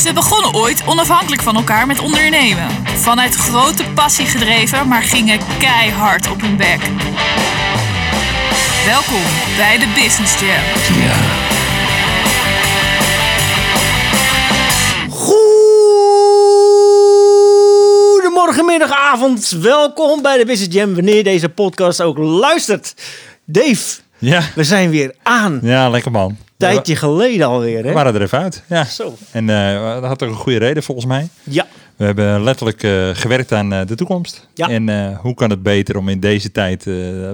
Ze begonnen ooit onafhankelijk van elkaar met ondernemen. Vanuit grote passie gedreven, maar gingen keihard op hun bek. Welkom bij de Business Jam. Ja. Goedemorgen, middag, avond. Welkom bij de Business Jam. Wanneer deze podcast ook luistert. Dave, Ja, we zijn weer aan. ja lekker man. Tijdje geleden alweer, We hè? waren er even uit. Ja. Zo. En eh, dat had ook een goede reden volgens mij. Ja, We hebben letterlijk eh, gewerkt aan eh, de toekomst. Ja. En eh, hoe kan het beter om in deze tijd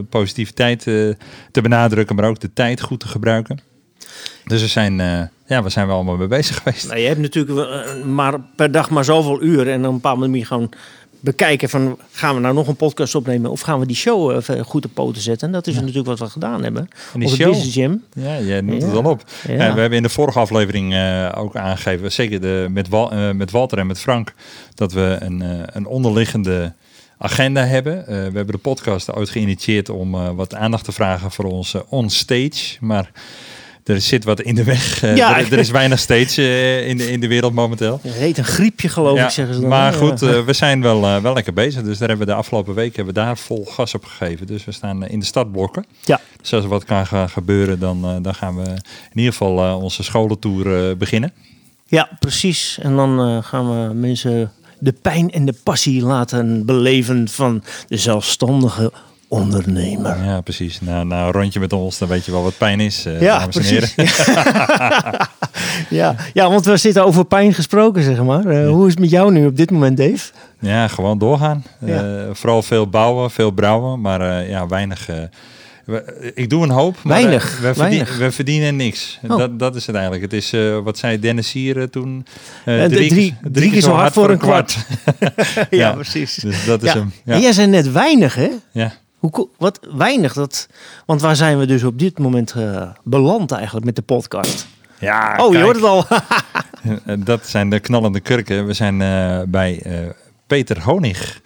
positiviteit te benadrukken, maar ook de tijd goed te gebruiken. Dus we zijn, ja, we zijn wel allemaal mee bezig geweest. nou, je hebt natuurlijk maar per dag maar zoveel uur. En op een moet je gewoon bekijken van... gaan we nou nog een podcast opnemen of gaan we die show even goed op poten zetten? En dat is natuurlijk wat we gedaan hebben. En die op show? Business Jam. Ja, je noemt Ja. het al op. Ja. We hebben in de vorige aflevering eh, ook aangegeven, zeker de, met, Wal, eh, met Walter en met Frank, dat we een, eh, een onderliggende agenda hebben. We hebben de podcast ooit geïnitieerd om wat aandacht te vragen voor onze onstage. Maar er zit wat in de weg. Eh, Ja. er, er is weinig stage eh, in, de, in de wereld momenteel. Het heet een griepje, geloof ik, zeggen ze dan. maar goed, eh, we zijn wel, wel lekker bezig. Dus daar hebben we de afgelopen week hebben we daar vol gas op gegeven. Dus we staan in de startblokken. Ja. Dus als er wat kan gaan gebeuren, dan, dan gaan we in ieder geval onze scholentour beginnen. Ja, precies. En dan gaan we mensen de pijn en de passie laten beleven van de zelfstandige ondernemer. Ja, precies. Na, na een rondje met ons, dan weet je wel wat pijn is, eh, Ja, dames en precies. heren. Ja, ja, want we zitten over pijn gesproken, zeg maar. Eh, Hoe is het met jou nu op dit moment, Dave? Ja, gewoon doorgaan. Ja. Eh, vooral veel bouwen, veel brouwen, maar ja, weinig... we- ik doe een hoop, maar Weinig, we, verdien- weinig. we verdienen niks. Oh. Dat, dat is het eigenlijk. Het is, wat zei Dennis hier toen? Drie- drie keer zo hard voor een kwart. ja, Ja. precies. Dus dat is Ja. hem. En Ja. jij zei net weinig, hè? ja. Hoe, wat weinig, dat, want waar zijn we dus op dit moment eh, beland eigenlijk met de podcast? ja oh, je hoort het al. Eh, Dat zijn de knallende kurken. We zijn eh, bij Peter Honig.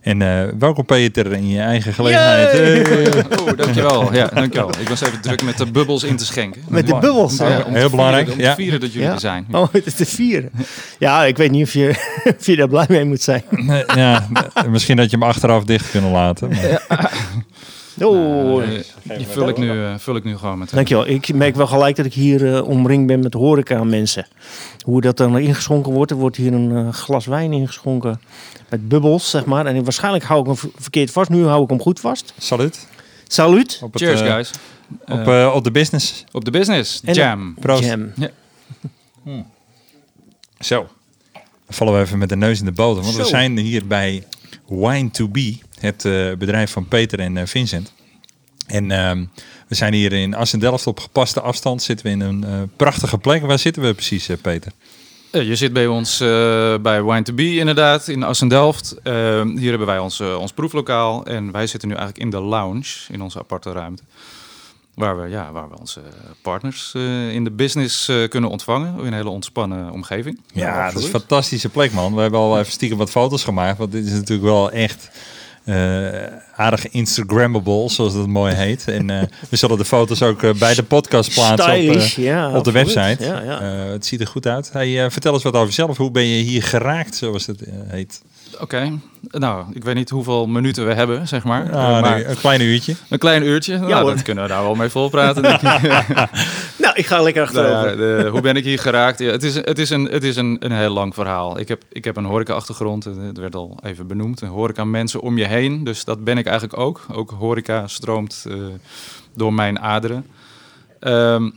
En eh, welkom Peter in je eigen gelegenheid. Hey. Oh, dankjewel. Ja, dankjewel. Ik was even druk met de bubbels in te schenken. met de bubbels. Ja, te Heel vieren- belangrijk, Om te vieren dat jullie Ja. er zijn. Oh, het is de vier. Ja, ik weet niet of je, of je daar blij mee moet zijn. Nee, ja, misschien dat je hem achteraf dicht kunnen laten. maar- Oh, die vul ik, nu, eh, vul ik nu gewoon met... Dankjewel. Ik merk wel gelijk dat ik hier omringd ben met horeca mensen. Hoe dat dan ingeschonken wordt. Er wordt hier een glas wijn ingeschonken met bubbels, zeg maar. En waarschijnlijk hou ik hem verkeerd vast. Nu hou ik hem goed vast. Salut. Salut. Op het, Cheers, eh, guys. Op, Eh, eh, op de business. op de business. En- Jam. Proost. Jam. Zo. Dan vallen we even met de neus in de boter. Want we zijn hier bij Wine to Be. Het eh, bedrijf van Peter en Vincent. En ehm, we zijn hier in Assendelft op gepaste afstand. Zitten we in een eh, prachtige plek. Waar zitten we precies, Peter? Eh, je zit bij ons eh, bij Wine to Be inderdaad, in Assendelft. Eh hier hebben wij ons, ons proeflokaal. En wij zitten nu eigenlijk in de lounge, in onze aparte ruimte. Waar we, ja, waar we onze partners in de business kunnen ontvangen. In een hele ontspannen omgeving. Ja, dat is een fantastische plek, man. We hebben al even stiekem wat foto's gemaakt. Want dit is natuurlijk wel echt aardig Instagrammable, zoals dat mooi heet. En eh, we zullen de foto's ook eh, bij de podcast plaatsen op, eh, ja. op de absoluut. website. Ja, ja. Eh, het ziet er goed uit. Hey, eh, vertel eens wat over jezelf. Hoe ben je hier geraakt, zoals het heet? Oké, nou, ik weet niet hoeveel minuten we hebben, zeg maar. Ah, maar nee, een klein uurtje. een klein uurtje, nou, dat kunnen we daar wel mee volpraten. Nou, ik ga lekker Nou achterover. de- hoe ben ik hier geraakt? Ja, het is, het is, een, het is een, een heel lang verhaal. Ik heb, ik heb een horeca-achtergrond, het werd al even benoemd. Een horeca-mensen om je heen, dus dat ben ik eigenlijk ook. Ook horeca stroomt eh, door mijn aderen. Ehm,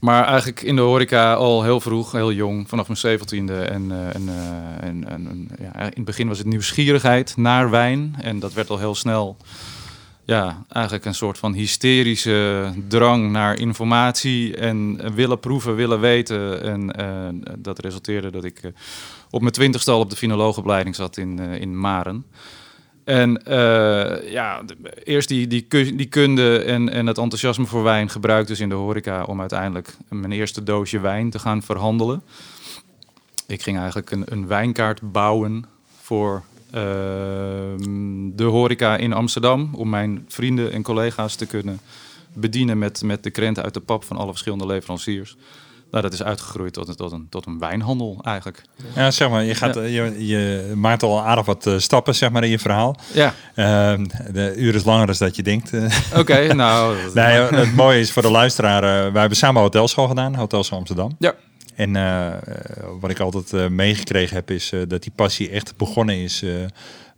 maar eigenlijk in de horeca al heel vroeg, heel jong, vanaf mijn zeventiende. En, eh, eh, en, en, en, ja, in het begin was het nieuwsgierigheid naar wijn. En dat werd al heel snel ja, eigenlijk een soort van hysterische drang naar informatie en willen proeven, willen weten. En dat resulteerde dat ik op mijn twintigste al op de finoloogopleiding zat in, in Maren. En eh, ja, eerst die, die, die kunde en, en het enthousiasme voor wijn gebruikt dus in de horeca om uiteindelijk mijn eerste doosje wijn te gaan verhandelen. Ik ging eigenlijk een, een wijnkaart bouwen voor ehm, de horeca in Amsterdam. Om mijn vrienden en collega's te kunnen bedienen met, met de krenten uit de pap van alle verschillende leveranciers. Nou, dat is uitgegroeid tot, een- tot, een, tot een wijnhandel eigenlijk. Ja, zeg maar, je, gaat, Ja. je, je maakt al aardig wat eh, stappen zeg maar, in je verhaal. Ja, Ehm, de uur is langer dan dat je denkt. eh. oké. nou, nee, het mooie is voor de luisteraar, eh, wij hebben samen hotelschool gedaan, Hotelschool Amsterdam. Ja. En wat ik altijd meegekregen heb, is dat die passie echt begonnen is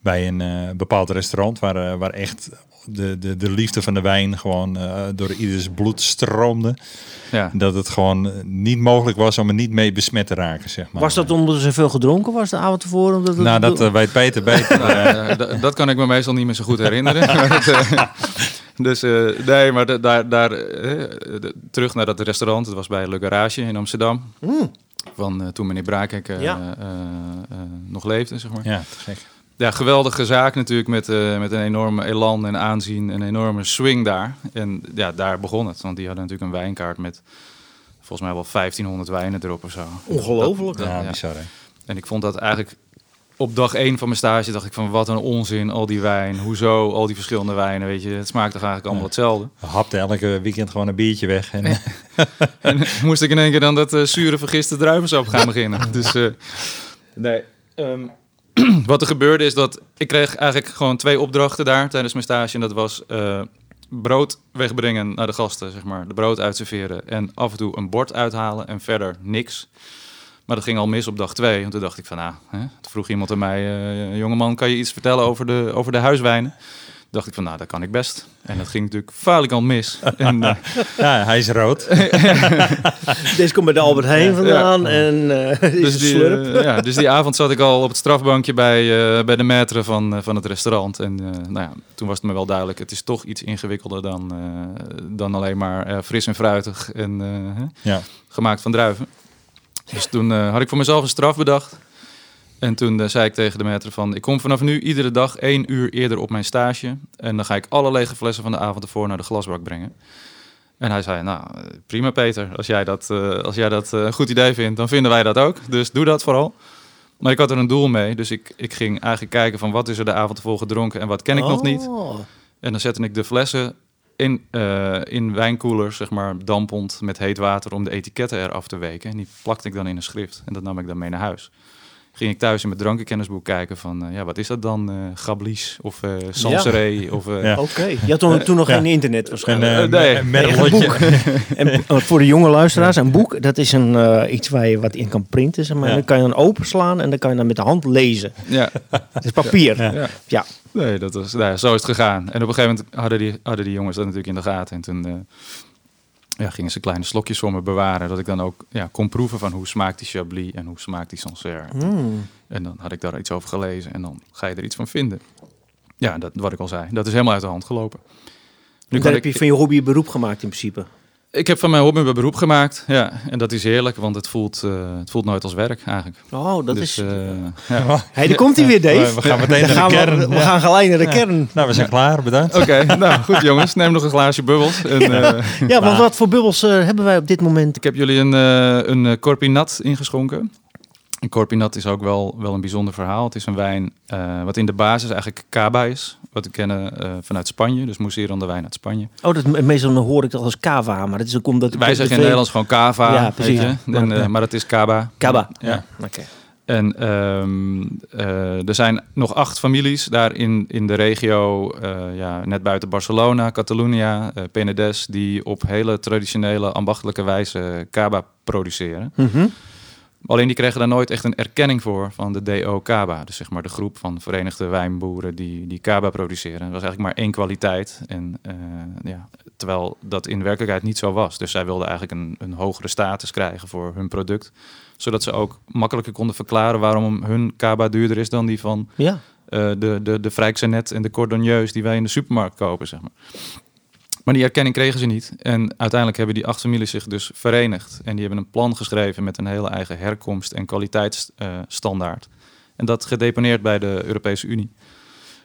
bij een bepaald restaurant, waar, waar echt de, de, de liefde van de wijn gewoon eh, door ieders bloed stroomde. ja. Dat het gewoon eh, niet mogelijk was om er niet mee besmet te raken, zeg maar. Was dat omdat er zoveel gedronken was de avond tevoren? Omdat het- Nou, dat eh, weet Peter beter. Nou, dat kan ik me meestal niet meer zo goed herinneren. Maar dat, dus eh, nee, maar da- daar, daar terug naar dat restaurant. Het was bij Le Garage in Amsterdam. Mm. Van toen meneer Braakek eh, Ja. nog leefde, zeg maar. ja, te gek. Ja, geweldige zaak natuurlijk met, eh, met een enorme elan en aanzien, een enorme swing daar. En ja, daar begon het, want die hadden natuurlijk een wijnkaart met volgens mij wel 1500 wijnen erop of zo. Ongelooflijk. Dat- Ja, ja. bizar hè. En ik vond dat eigenlijk op dag één van mijn stage dacht ik van wat een onzin, al die wijn, hoezo, al die verschillende wijnen, weet je. Het smaakt toch eigenlijk allemaal hetzelfde. We hapten elke weekend gewoon een biertje weg. En, En moest ik in één keer dan dat eh, zure vergiste druivensap gaan beginnen. Dus eh, nee. ehm, wat er gebeurde is dat ik kreeg eigenlijk gewoon twee opdrachten daar tijdens mijn stage. En dat was eh, brood wegbrengen naar de gasten, zeg maar. De brood uitserveren en af en toe een bord uithalen en verder niks. Maar dat ging al mis op dag twee. En toen dacht ik van, nou, hè, toen vroeg iemand aan mij... eh jongeman, kan je iets vertellen over de, over de huiswijnen? Dacht ik van, nou, dat kan ik best. En dat ging natuurlijk falikant mis. En, eh, ja, hij is rood. Deze komt bij de Albert Heijn vandaan Ja. en eh is dus, die, slurp. eh, ja, dus die avond zat ik al op het strafbankje bij, eh, bij de maître van, eh, van het restaurant. En eh, nou ja, toen was het me wel duidelijk, het is toch iets ingewikkelder dan, eh, dan alleen maar eh, fris en fruitig en eh, hè, Ja. gemaakt van druiven. Dus toen eh, had ik voor mezelf een straf bedacht. En toen eh, zei ik tegen de maître van, ik kom vanaf nu iedere dag één uur eerder op mijn stage. En dan ga ik alle lege flessen van de avond ervoor naar de glasbak brengen. En hij zei, nou, eh, prima Peter, als jij dat, eh, als jij dat een goed idee vindt, dan vinden wij dat ook. Dus doe dat vooral. Maar ik had er een doel mee, dus ik, ik ging eigenlijk kijken van wat is er de avond ervoor gedronken en wat ken ik nog niet. Oh. En dan zette ik de flessen in, in wijnkoelers, zeg maar, dampend met heet water om de etiketten eraf te weken. En die plakte ik dan in een schrift en dat nam ik dan mee naar huis. Ging ik thuis in mijn drankenkennisboek kijken van, eh, ja, wat is dat dan? eh Gablies of eh Sanceré of... eh, Ja. Oké, je had toen, toen nog Ja. geen internet waarschijnlijk. nee. met een Nee, een lotje. En voor de jonge luisteraars, een boek, dat is een, eh, iets waar je wat in kan printen. Zeg maar. Ja. Dan kan je dan openslaan en dan kan je dan met de hand lezen. ja, Het is papier. Ja. Ja. ja. Nee, dat was, nou ja, zo is het gegaan. En op een gegeven moment hadden die, hadden die jongens dat natuurlijk in de gaten. En toen eh, ja, gingen ze kleine slokjes voor me bewaren. Dat ik dan ook ja, kon proeven van hoe smaakt die Chablis en hoe smaakt die Sancerre. Mm. En dan had ik daar iets over gelezen en dan ga je er iets van vinden. Ja, dat, wat ik al zei, dat is helemaal uit de hand gelopen. Nu Dan kan heb ik, je van je hobby een beroep gemaakt in principe. Ik heb van mijn hobby mijn beroep gemaakt. Ja, en dat is heerlijk, want het voelt, eh, het voelt nooit als werk eigenlijk. Oh, dat dus, is... eh, ja. Hey, daar komt hij weer, Dave. We gaan meteen naar de kern. we gaan gelijk naar de kern. Nou, we zijn klaar. Bedankt. Oké, nou goed jongens, neem nog een glaasje bubbels. En, eh, Ja, want wat voor bubbels eh, hebben wij op dit moment? Ik heb jullie een, eh een eh, Corpinat ingeschonken. Een Corpinat is ook wel, wel een bijzonder verhaal. Het is een wijn eh, wat in de basis eigenlijk cava is. Wat we kennen eh, vanuit Spanje. Dus Mousseron de wijn uit Spanje. Oh, dat, meestal hoor ik dat als cava, maar dat is ook omdat... Wij zeggen in tv Nederlands gewoon cava. Ja, weet precies, je. ja. En, eh, Ja. maar het is cava. Cava. Ja. Oké. En ehm, eh, er zijn nog acht families daar in, in de regio, eh, ja, net buiten Barcelona, Catalunya, eh Penedès, die op hele traditionele ambachtelijke wijze cava produceren. Mhm. Alleen die kregen daar nooit echt een erkenning voor van de DO Caba. Dus zeg maar de groep van Verenigde Wijnboeren die, die Caba produceren. Dat was eigenlijk maar één kwaliteit. En, eh, ja, terwijl dat in werkelijkheid niet zo was. Dus zij wilden eigenlijk een, een hogere status krijgen voor hun product. Zodat ze ook makkelijker konden verklaren waarom hun Caba duurder is dan die van Ja. eh, de, de, de Frijksenet en de Cordonnieus die wij in de supermarkt kopen, zeg maar. Maar die erkenning kregen ze niet. En uiteindelijk hebben die acht families zich dus verenigd. En die hebben een plan geschreven met een hele eigen herkomst- en kwaliteitsstandaard. en dat gedeponeerd bij de Europese Unie.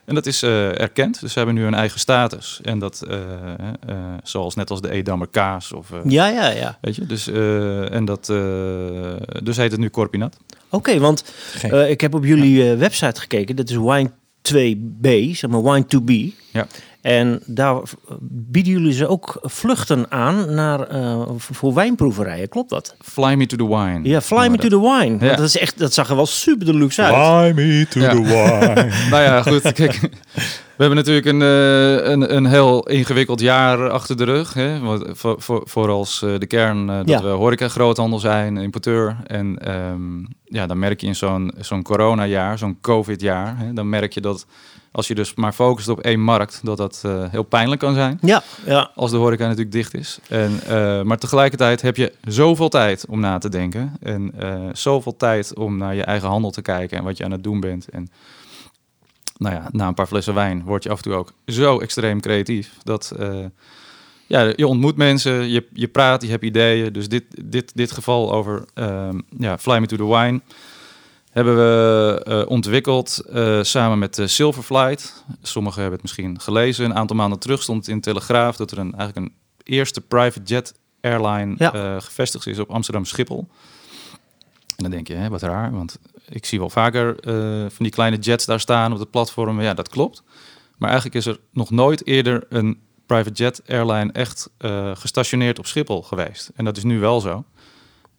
En dat is eh, erkend. Dus ze hebben nu een eigen status. En dat, eh, eh, zoals net als de Edammer kaas of... eh, Ja, ja, ja. Weet je, dus, eh, en dat, eh, dus heet het nu Corpinat. Oké, want eh, ik heb op jullie eh, website gekeken. Dat is 2B, zeg maar Wine to Be. Ja. En daar bieden jullie ze ook vluchten aan naar, eh, voor wijnproeverijen. Klopt dat? Fly me to the wine. Ja, Fly Me to the Wine. Ja. Dat, is echt, dat zag er wel super deluxe uit. Fly me to Ja. the wine. nou ja, goed. Kijk, we hebben natuurlijk een, eh, een, een heel ingewikkeld jaar achter de rug. Hè? Voor, voor, voor als eh, de kern dat Ja. we horeca groothandel zijn, importeur. En ehm, ja, dan merk je in zo'n zo'n coronajaar, zo'n covid-jaar, hè, dan merk je dat als je dus maar focust op één markt, dat dat eh, heel pijnlijk kan zijn. Ja, ja. Als de horeca natuurlijk dicht is. En, eh, maar tegelijkertijd heb je zoveel tijd om na te denken. En eh, zoveel tijd om naar je eigen handel te kijken en wat je aan het doen bent. En nou ja, na een paar flessen wijn word je af en toe ook zo extreem creatief. Dat ja, je ontmoet mensen, je, je praat, je hebt ideeën. Dus dit, dit, dit geval over ja, Fly Me to the Wine hebben we eh, ontwikkeld eh, samen met uh, Silverflight. Sommigen hebben het misschien gelezen. Een aantal maanden terug stond in Telegraaf dat er een, eigenlijk een eerste private jet airline Ja. gevestigd is op Amsterdam Schiphol. En dan denk je, hè, wat raar, want ik zie wel vaker van die kleine jets daar staan op het platform. Ja, dat klopt. Maar eigenlijk is er nog nooit eerder een private jet airline echt gestationeerd op Schiphol geweest. En dat is nu wel zo.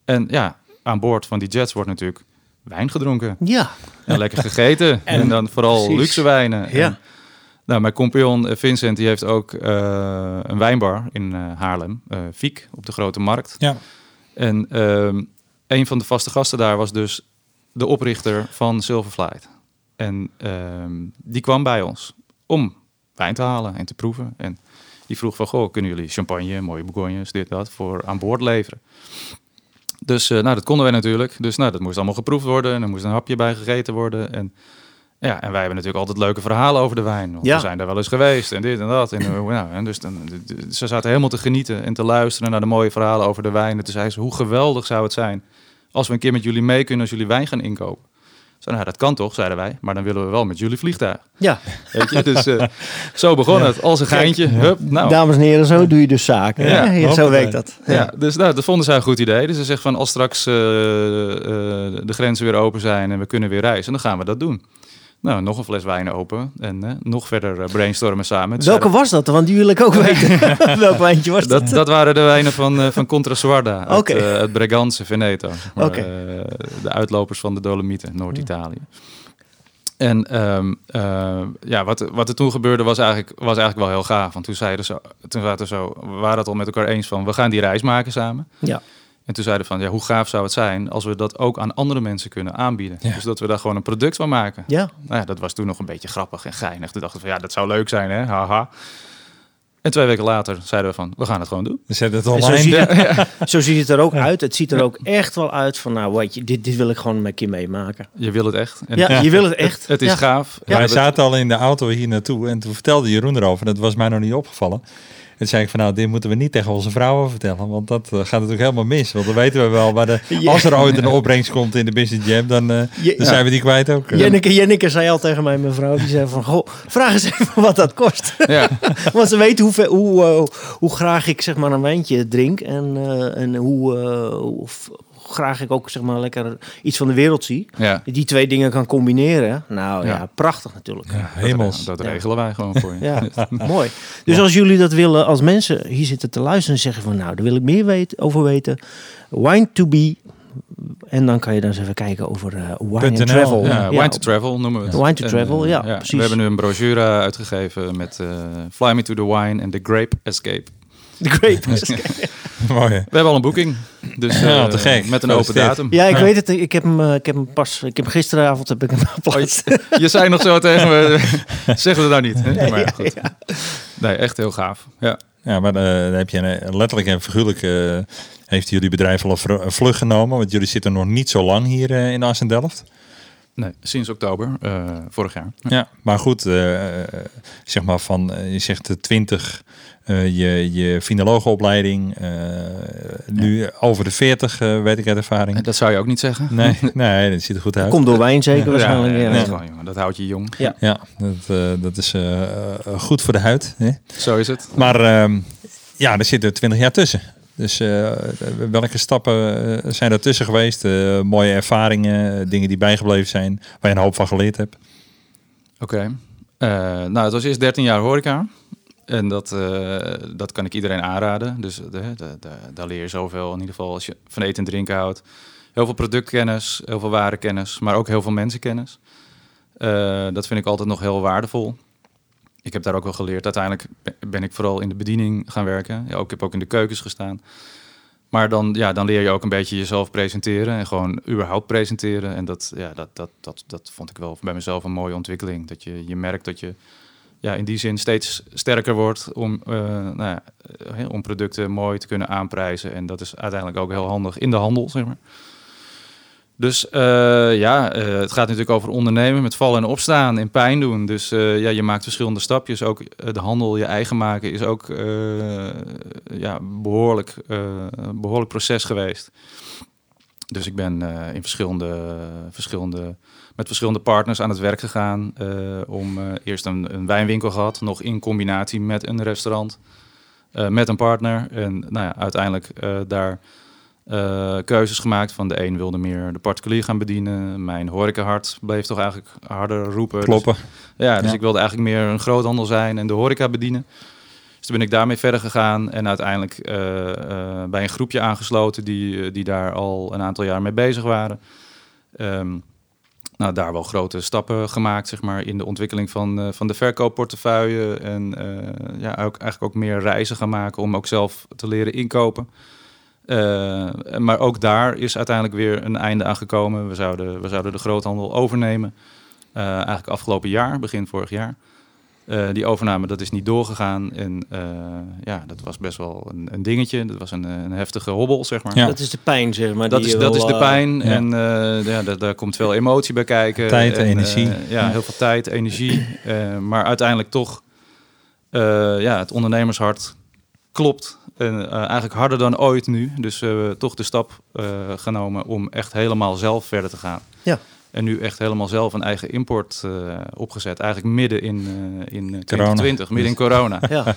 En ja, aan boord van die jets wordt natuurlijk wijn gedronken. Ja, En lekker gegeten. en, dan vooral precies. luxe wijnen. Ja. En, nou, mijn compagnon eh, Vincent die heeft ook eh, een wijnbar in eh, Haarlem. eh Fiek, op de Grote Markt. Ja. En ehm, een van de vaste gasten daar was dus de oprichter van Silverflight. En ehm, die kwam bij ons om wijn te halen en te proeven. En die vroeg van, goh, kunnen jullie champagne, mooie bourgognes, dit, dat, voor aan boord leveren? Dus eh, nou, dat konden wij natuurlijk. Dus nou, dat moest allemaal geproefd worden en er moest een hapje bij gegeten worden. En, ja, en wij hebben natuurlijk altijd leuke verhalen over de wijn. Ja. We zijn daar wel eens geweest en dit en dat. En, eh, nou, en dus dan, ze zaten helemaal te genieten en te luisteren naar de mooie verhalen over de wijn. En toen zei ze, hoe geweldig zou het zijn als we een keer met jullie mee kunnen als jullie wijn gaan inkopen. Zo, nou, dat kan toch, zeiden wij. Maar dan willen we wel met jullie vliegtuig. ja. Weet je? Dus eh, zo begon het. Als een geintje. Hup, nou. dames en heren, zo doe je dus zaken. Ja, Ja, zo werkt dat. Ja, dus nou, dat vonden zij een goed idee. Dus ze zegt van als straks eh, eh, de grenzen weer open zijn en we kunnen weer reizen, dan gaan we dat doen. Nou, nog een fles wijn open en eh, nog verder eh, brainstormen samen. Welke was dat? Want die wil ik ook weten. Welk wijntje was dat? dat, dat waren de wijnen van, eh van Contra Suarda uit, uit Bregantse, Veneto. maar, de uitlopers van de Dolomieten, Noord-Italië. En ehm, eh, ja, wat, wat er toen gebeurde was eigenlijk, was eigenlijk wel heel gaaf. Want toen zeiden ze, toen zaten zo, we waren het al met elkaar eens van, we gaan die reis maken samen. Ja. En toen zeiden we van, ja, hoe gaaf zou het zijn als we dat ook aan andere mensen kunnen aanbieden. Ja. Dus dat we daar gewoon een product van maken. Ja, Nou ja, dat was toen nog een beetje grappig en geinig. Toen dachten we van, ja, dat zou leuk zijn, hè, haha. En twee weken later zeiden we van, we gaan het gewoon doen. We zetten het En zo online. ziet, het, zo ziet het er ook uit. Het ziet er ook echt wel uit van, nou, weet je, dit, dit wil ik gewoon een keer meemaken. Je wil het echt. En Ja, je wil het echt. Het is ja. gaaf. We Wij het- zaten al in de auto hier naartoe en toen vertelde Jeroen erover. Dat was mij nog niet opgevallen. En toen zei ik van nou, dit moeten we niet tegen onze vrouwen vertellen. Want dat eh, gaat natuurlijk helemaal mis. Want dan weten we wel, waar de, Ja. als er ooit een opbrengst komt in de Business Jam, dan, eh, dan zijn we die kwijt ook. Jenneke, Jenneke zei al tegen mij, mijn vrouw, die zei van, goh, vraag eens even wat dat kost. Ja, Want ze weten hoe, hoe, eh, hoe graag ik zeg maar een wijntje drink en, eh, en hoe, eh, hoe f- hoe graag ik ook zeg maar lekker iets van de wereld zie. ja. Die twee dingen kan combineren. Nou ja, Ja. prachtig natuurlijk. Ja, hemels. Dat regelen wij gewoon voor je. Ja, mooi. Dus als jullie dat willen, als mensen hier zitten te luisteren en zeggen van nou, daar wil ik meer weten, over weten. Wine to be. En dan kan je dan eens even kijken over eh wine and .nl, travel. Ja, Wine to Travel noemen we het. Wine to En, travel, ja, precies. We hebben nu een brochure uitgegeven met eh, Fly Me to the Wine en The Grape Escape. De grape. Mooi. We hebben al een boeking. Dus Ja, eh, te gek. met een open datum. Ja, ik weet het. Ik heb hem, eh, ik heb hem pas. Ik heb hem gisteravond heb ik hem geplaatst. Oh, je zei nog zo tegen me, zeg het nou niet. Hè? Maar ja, goed. ja. Nee, echt heel gaaf. Ja. Ja, maar eh, dan heb je een, letterlijk en figuurlijk eh, heeft jullie bedrijf al een vlucht genomen. Want jullie zitten nog niet zo lang hier in Assen-Delft. Nee, sinds oktober eh, vorig jaar. Ja, maar goed, eh, zeg maar van, eh, je zegt de 20, eh, je, je finologenopleiding, eh, nu over de 40, eh, weet ik uit ervaring. Dat zou je ook niet zeggen. Nee, nee, dat ziet er goed uit. Komt door wijn zeker waarschijnlijk. Ja, Ja, dat, is Nee. gewoon, jongen, dat houdt je jong. Ja, dat, eh, dat is goed voor de huid. Hè? Zo is het. Maar ehm, ja, er zitten 20 jaar tussen. Dus eh, welke stappen eh, zijn er tussen geweest? Eh, mooie ervaringen, dingen die bijgebleven zijn, waar je een hoop van geleerd hebt. Oké. Nou, het was eerst 13 jaar horeca. En dat, dat kan ik iedereen aanraden. Dus daar leer je zoveel. In ieder geval als je van eten en drinken houdt. Heel veel productkennis, heel veel warenkennis, maar ook heel veel mensenkennis. Dat vind ik altijd nog heel waardevol. Ik heb daar ook wel geleerd. Uiteindelijk be- ben ik vooral in de bediening gaan werken. Ja, ook, ik heb ook in de keukens gestaan. Maar dan, ja, dan leer je ook een beetje jezelf presenteren en gewoon überhaupt presenteren. En dat, ja, dat, dat, dat, dat vond ik wel bij mezelf een mooie ontwikkeling. Dat je, je merkt dat je ja, in die zin steeds sterker wordt om, eh, nou ja, eh, om producten mooi te kunnen aanprijzen. En dat is uiteindelijk ook heel handig in de handel, zeg maar. Dus eh, ja, eh, het gaat natuurlijk over ondernemen met vallen en opstaan en pijn doen. Dus eh, ja, je maakt verschillende stapjes. Ook de handel je eigen maken is ook ja, behoorlijk, eh, een behoorlijk proces geweest. Dus ik ben in verschillende, verschillende, met verschillende partners aan het werk gegaan. om eerst een, een wijnwinkel gehad, nog in combinatie met een restaurant. met een partner. En nou ja, uiteindelijk daar eh, keuzes gemaakt. Van de een wilde meer de particulier gaan bedienen. Mijn horecahart bleef toch eigenlijk harder roepen. Dus- Kloppen. ja, dus Ja. ik wilde eigenlijk meer een groothandel zijn en de horeca bedienen. Dus toen ben ik daarmee verder gegaan en uiteindelijk eh, eh, bij een groepje aangesloten die, die daar al een aantal jaar mee bezig waren. Ehm, nou, daar wel grote stappen gemaakt, zeg maar, in de ontwikkeling van, eh, van de verkoopportefeuille. En eh, ja, ook, eigenlijk ook meer reizen gaan maken om ook zelf te leren inkopen. Eh, maar ook daar is uiteindelijk weer een einde aan gekomen. We zouden, we zouden de groothandel overnemen. Eh, eigenlijk afgelopen jaar, begin vorig jaar. Eh, die overname, dat is niet doorgegaan. En eh, ja, dat was best wel een, een dingetje. Dat was een, een heftige hobbel, zeg maar. Ja. Dat is de pijn, zeg maar. Dat is, dat wil, is de pijn. ja. En eh, ja, daar, daar komt veel emotie bij kijken. Tijd, en, energie. eh, ja, heel veel tijd, energie. Eh, maar uiteindelijk toch, eh, ja, het ondernemershart klopt. En, eh, eigenlijk harder dan ooit nu. Dus we hebben toch de stap eh, genomen om echt helemaal zelf verder te gaan. Ja. En nu echt helemaal zelf een eigen import eh, opgezet. Eigenlijk midden in, eh in eh, 2020, midden in corona. Ja,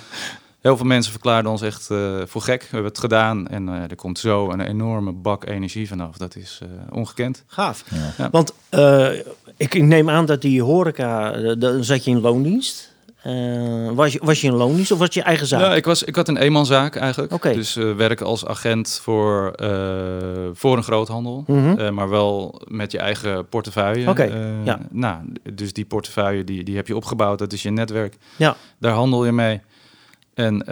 Heel veel mensen verklaarden ons echt eh, voor gek. We hebben het gedaan en eh, er komt zo een enorme bak energie vanaf. Dat is eh, ongekend. gaaf. Ja. Ja. Want eh, ik, neem aan dat die horeca, dan zat je in loondienst. Eh, was, je, was je in loondienst of was je eigen zaak? Ja, ik, was, ik had een eenmanszaak eigenlijk. Dus eh, werken als agent voor, eh, voor een groothandel. Eh, maar wel met je eigen portefeuille. Oké, Eh, ja. Nou, dus die portefeuille die, die heb je opgebouwd. Dat is je netwerk. Ja. Daar handel je mee. En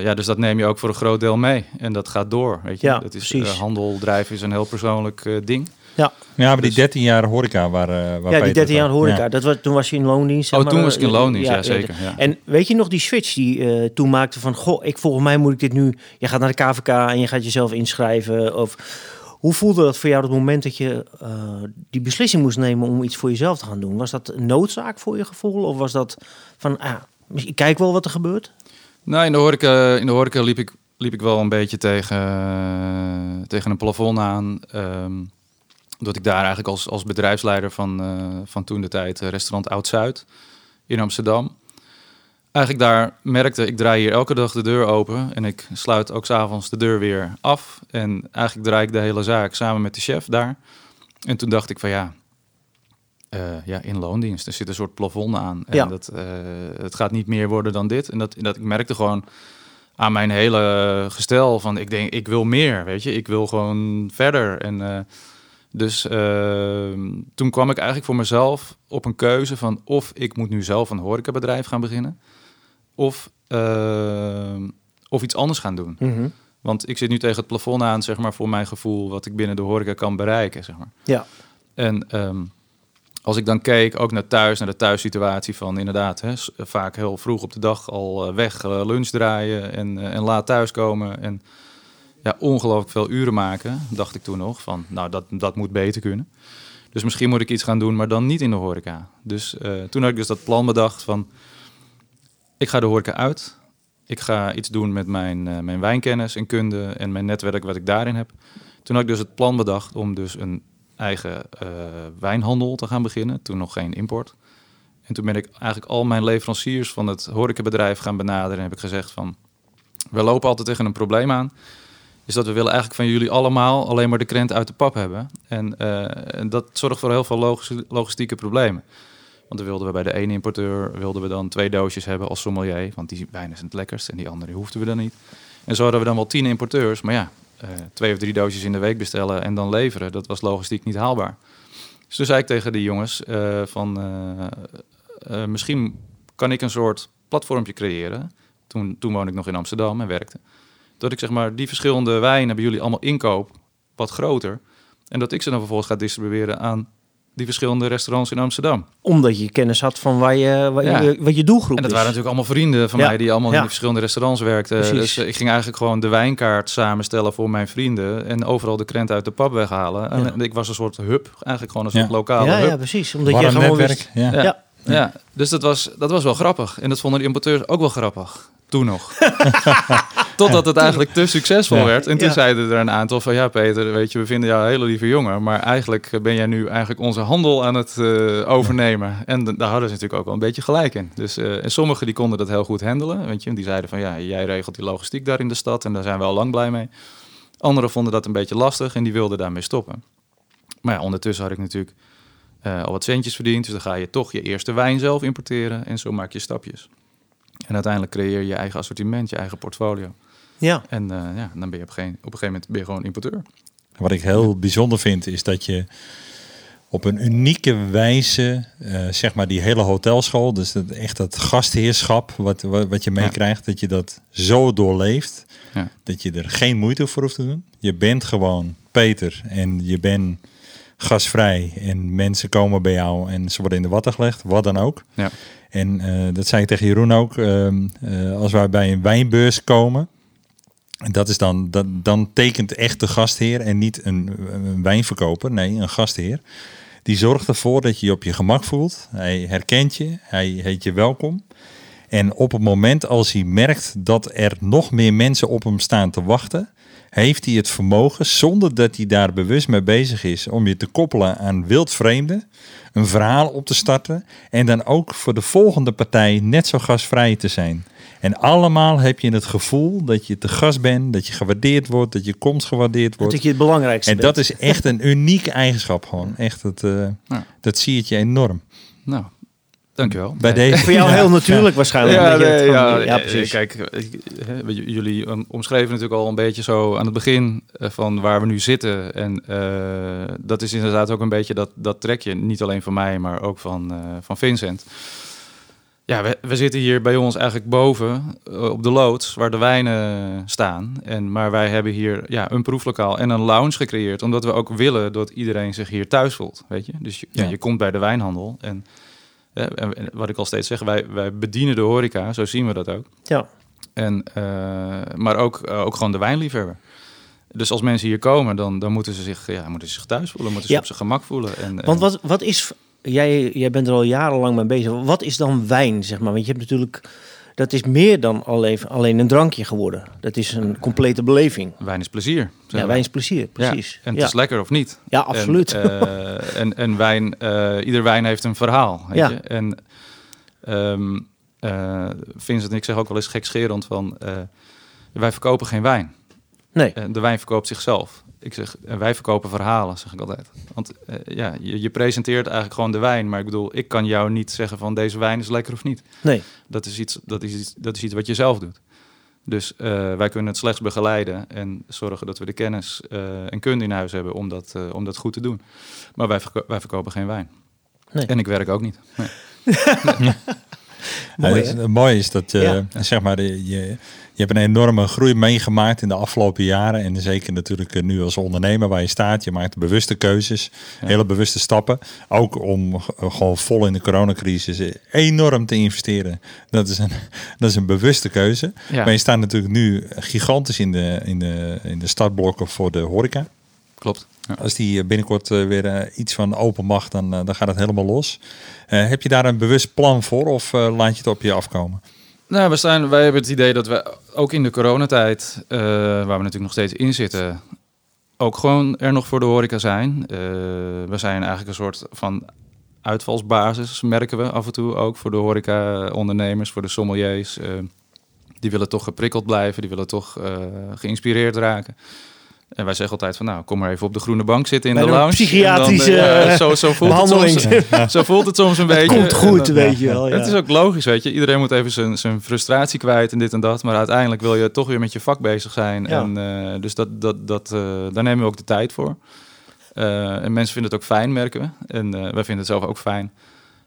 ja, dus dat neem je ook voor een groot deel mee. En dat gaat door. Weet je? Ja, dat is, handel drijven is een heel persoonlijk ding. Ja, maar die Dus- 13 jaar horeca waar, eh, waar ja, die 13 jaar horeca. Ja. Dat was, toen was je in loondienst. zeg Oh, maar, toen eh, was ik in loondienst, ja, zeker. Ja. En weet je nog die switch die eh, toen maakte van... Goh, ik, volgens mij moet ik dit nu... Je gaat naar de KVK en je gaat jezelf inschrijven. Of, hoe voelde dat voor jou op het moment dat je eh, die beslissing moest nemen... om iets voor jezelf te gaan doen? Was dat een noodzaak voor je gevoel? Of was dat van, ah, ik kijk wel wat er gebeurt? Nou, in de horeca, in de horeca liep, ik, liep ik wel een beetje tegen, eh, tegen een plafond aan. ehm dat ik daar eigenlijk als, als bedrijfsleider van, eh, van toen de tijd eh, restaurant Oud-Zuid in Amsterdam. Eigenlijk daar merkte, ik draai hier elke dag de deur open en ik sluit ook s'avonds de deur weer af. En eigenlijk draai ik de hele zaak samen met de chef daar. En toen dacht ik van ja, eh, ja, in loondienst. Er zit een soort plafond aan. En Ja. dat, het gaat niet meer worden dan dit. En dat, dat ik merkte gewoon aan mijn hele gestel van ik denk, ik wil meer, weet je. Ik wil gewoon verder. En dus eh, toen kwam ik eigenlijk voor mezelf op een keuze van of ik moet nu zelf een horecabedrijf gaan beginnen. Of, eh, of iets anders gaan doen. Mhm. Want ik zit nu tegen het plafond aan, zeg maar, voor mijn gevoel, wat ik binnen de horeca kan bereiken, zeg maar. Ja, En ehm, als ik dan keek, ook naar thuis, naar de thuissituatie van inderdaad, hè, vaak heel vroeg op de dag al eh, weg, eh, lunch draaien en, eh, en laat thuiskomen en ja, ongelooflijk veel uren maken, dacht ik toen nog, van nou, dat, dat moet beter kunnen. Dus misschien moet ik iets gaan doen, maar dan niet in de horeca. Dus eh, toen had ik dus dat plan bedacht van, ik ga de horeca uit. Ik ga iets doen met mijn, eh, mijn wijnkennis en kunde en mijn netwerk wat ik daarin heb. Toen had ik dus het plan bedacht om dus een eigen eh, wijnhandel te gaan beginnen. Toen nog geen import. En toen ben ik eigenlijk al mijn leveranciers van het horecabedrijf gaan benaderen. En heb ik gezegd van, we lopen altijd tegen een probleem aan. Is dat we willen eigenlijk van jullie allemaal alleen maar de krent uit de pap hebben. En, eh, en dat zorgt voor heel veel logistieke, problemen. Want dan wilden we bij de ene importeur wilden we dan twee doosjes hebben als sommelier. Want die wijn is het lekkerst en die andere hoefden we dan niet. En zo hadden we dan wel tien importeurs. Maar ja, eh, twee of drie doosjes in de week bestellen en dan leveren. Dat was logistiek niet haalbaar. Dus toen zei ik tegen die jongens eh, van... misschien kan ik een soort platformpje creëren. Toen, toen woonde ik nog in Amsterdam en werkte. Dat ik zeg maar die verschillende wijnen bij jullie allemaal inkoop, wat groter. En dat ik ze dan vervolgens ga distribueren aan die verschillende restaurants in Amsterdam. Omdat je kennis had van waar je, waar Ja. je, wat je doelgroep En dat is. waren natuurlijk allemaal vrienden van Ja. mij die allemaal in die verschillende restaurants werkten. Precies. Dus eh, ik ging eigenlijk gewoon de wijnkaart samenstellen voor mijn vrienden en overal de krent uit de pap weghalen. En Ja. ik was een soort hub, eigenlijk gewoon een soort Ja. lokale ja, hub. ja, precies. Omdat Warm je gewoon netwerk. wist... Ja. Ja. Ja. Ja, dus dat was, dat was wel grappig. En dat vonden de importeurs ook wel grappig. Toen nog. Totdat het eigenlijk te succesvol Ja. werd. En toen Ja. zeiden er een aantal van... Ja, Peter, weet je, we vinden jou een hele lieve jongen. Maar eigenlijk ben jij nu eigenlijk onze handel aan het eh, overnemen. En daar hadden ze natuurlijk ook wel een beetje gelijk in. Dus, eh, en sommigen die konden dat heel goed handelen. Weet je, die zeiden van... Ja, jij regelt die logistiek daar in de stad. En daar zijn we al lang blij mee. Anderen vonden dat een beetje lastig. En die wilden daarmee stoppen. Maar ja, ondertussen had ik natuurlijk eh, al wat centjes verdiend. Dus dan ga je toch je eerste wijn zelf importeren. En zo maak je stapjes. En uiteindelijk creëer je je eigen assortiment, je eigen portfolio. Ja, En eh, ja, dan ben je op een, gegeven, op een gegeven moment ben je gewoon importeur. Wat ik heel bijzonder vind, is dat je op een unieke wijze, eh, zeg maar die hele hotelschool, dus dat, echt dat gastheerschap wat, wat, wat je meekrijgt, dat je dat zo doorleeft, Ja. dat je er geen moeite voor hoeft te doen. Je bent gewoon Peter en je bent gasvrij en mensen komen bij jou en ze worden in de watten gelegd, wat dan ook. Ja. En eh, dat zei ik tegen Jeroen ook, ehm, eh, als wij bij een wijnbeurs komen, en dat is dan, dat, dan tekent echt de gastheer en niet een, een wijnverkoper, nee, een gastheer. Die zorgt ervoor dat je je op je gemak voelt. Hij herkent je, hij heet je welkom. En op het moment als hij merkt dat er nog meer mensen op hem staan te wachten, heeft hij het vermogen, zonder dat hij daar bewust mee bezig is, om je te koppelen aan wildvreemden, een verhaal op te starten en dan ook voor de volgende partij net zo gasvrij te zijn. En allemaal heb je het gevoel dat je te gast bent, dat je gewaardeerd wordt, dat je komst gewaardeerd wordt. dat je het belangrijkste En bent. dat is echt een unieke eigenschap gewoon. Echt, het, eh, Ja. dat zie je enorm. Nou, dankjewel. Bij Nee. deze. Voor jou heel natuurlijk waarschijnlijk. Ja, nee, ja, ja, eh, precies. Kijk, eh, jullie um, omschreven natuurlijk al een beetje zo aan het begin eh, van waar we nu zitten. En eh, dat is inderdaad ook een beetje dat, dat trekje, niet alleen van mij, maar ook van, eh, van Vincent. Ja, we, we zitten hier bij ons eigenlijk boven eh, op de loods waar de wijnen staan. En, maar wij hebben hier ja, een proeflokaal en een lounge gecreëerd. Omdat we ook willen dat iedereen zich hier thuis voelt. Weet je? Dus je, ja. Ja. je komt bij de wijnhandel. En, eh, en, wat ik al steeds zeg, wij, wij bedienen de horeca. Zo zien we dat ook. Ja. En, eh, maar ook, eh, ook gewoon de wijnliefhebber. Dus als mensen hier komen, dan, dan moeten, ze zich, ja, moeten ze zich thuis voelen. Moeten ze Ja. op zijn gemak voelen. En, Want wat, wat is... Jij, jij bent er al jarenlang mee bezig. Wat is dan wijn, zeg maar? Want je hebt natuurlijk... Dat is meer dan alleen, alleen een drankje geworden. Dat is een complete beleving. wijn is plezier. Ja, wij. wijn is plezier, precies. Ja, en het ja. is lekker of niet. Ja, absoluut. En, eh, en, en wijn, eh, ieder wijn heeft een verhaal. Weet Ja. je? En Vincent en ik zeg ook wel eens gekscherend van... wij verkopen geen wijn. nee, de wijn verkoopt zichzelf. Ik zeg, en wij verkopen verhalen, zeg ik altijd. Want eh, ja, je, je presenteert eigenlijk gewoon de wijn. Maar ik bedoel, ik kan jou niet zeggen van deze wijn is lekker of niet. nee. Dat is iets, dat is iets, dat is iets wat je zelf doet. Dus eh, wij kunnen het slechts begeleiden en zorgen dat we de kennis eh, en kunde in huis hebben om dat, eh, om dat goed te doen. Maar wij, verko- wij verkopen geen wijn. Nee. En ik werk ook niet. Nee. Mooi, Ja, het, mooie is dat je, Ja. zeg maar, je, je hebt een enorme groei meegemaakt in de afgelopen jaren. En zeker natuurlijk eh, nu als ondernemer waar je staat. Je maakt bewuste keuzes, Ja. hele bewuste stappen. Ook om g- gewoon vol in de coronacrisis eh, enorm te investeren. Dat is een, dat is een bewuste keuze. Maar je staat natuurlijk nu gigantisch in de, in, de, in de startblokken voor de horeca. klopt. Als die eh, binnenkort eh, weer eh, iets van open mag, dan, dan gaat het helemaal los. Heb je daar een bewust plan voor of laat je het op je afkomen? Nou, we staan, wij hebben het idee dat we ook in de coronatijd, waar we natuurlijk nog steeds in zitten, ook gewoon er nog voor de horeca zijn. We zijn eigenlijk een soort van uitvalsbasis, merken we af en toe ook voor de horeca-ondernemers, voor de sommeliers. Die willen toch geprikkeld blijven, die willen toch geïnspireerd raken. En wij zeggen altijd van, nou, kom maar even op de groene bank zitten in Bij de lounge. psychiatrische, dan, eh, eh, zo, zo, voelt het behandeling. soms, zo voelt het soms een beetje. komt goed, dan- weet je wel. Ja. Het is ook logisch, weet je. Iedereen moet even zijn, zijn frustratie kwijt en dit en dat. Maar uiteindelijk wil je toch weer met je vak bezig zijn. Ja. En, eh, dus dat, dat, dat, eh, daar nemen we ook de tijd voor. Eh, en mensen vinden het ook fijn, merken we. En eh, wij vinden het zelf ook fijn.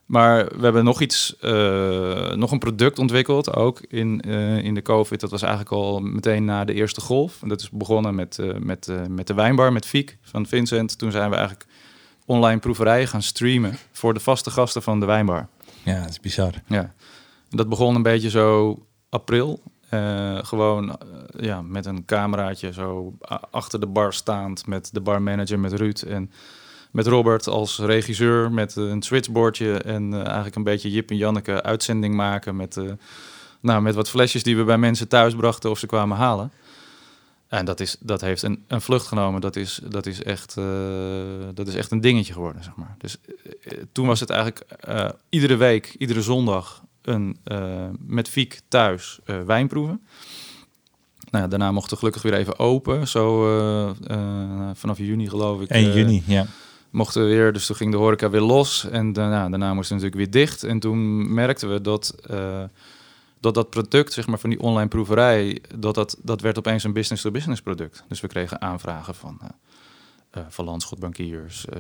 Maar we hebben nog iets, eh, nog een product ontwikkeld, ook in, eh, in de COVID. Dat was eigenlijk al meteen na de eerste golf. En dat is begonnen met, eh, met, met de wijnbar, met Fiek van Vincent. Toen zijn we eigenlijk online proeverijen gaan streamen voor de vaste gasten van de wijnbar. Ja, dat is bizar. Ja, dat begon een beetje zo april. Gewoon ja, met een cameraatje zo achter de bar staand met de barmanager, met Ruud en met Robert als regisseur met een switchboardje en eh, eigenlijk een beetje Jip en Janneke uitzending maken met, eh, nou, met wat flesjes die we bij mensen thuis brachten of ze kwamen halen. En dat, is, dat heeft een, een vlucht genomen. Dat is, dat, is echt, eh, dat is echt een dingetje geworden, zeg maar. Dus eh, toen was het eigenlijk eh, iedere week, iedere zondag, een, eh, met Fiek thuis eh, wijn proeven. Nou, ja, daarna mochten we gelukkig weer even open. Zo eh, eh, vanaf juni geloof ik. 1 eh, juni, ja. Mochten we weer, dus toen ging de horeca weer los. En daarna, daarna moesten we natuurlijk weer dicht. En toen merkten we dat eh, dat, dat product, zeg maar, van die online proeverij, dat, dat, dat werd opeens een business-to-business product. Dus we kregen aanvragen van, eh eh van landschotbankiers, eh,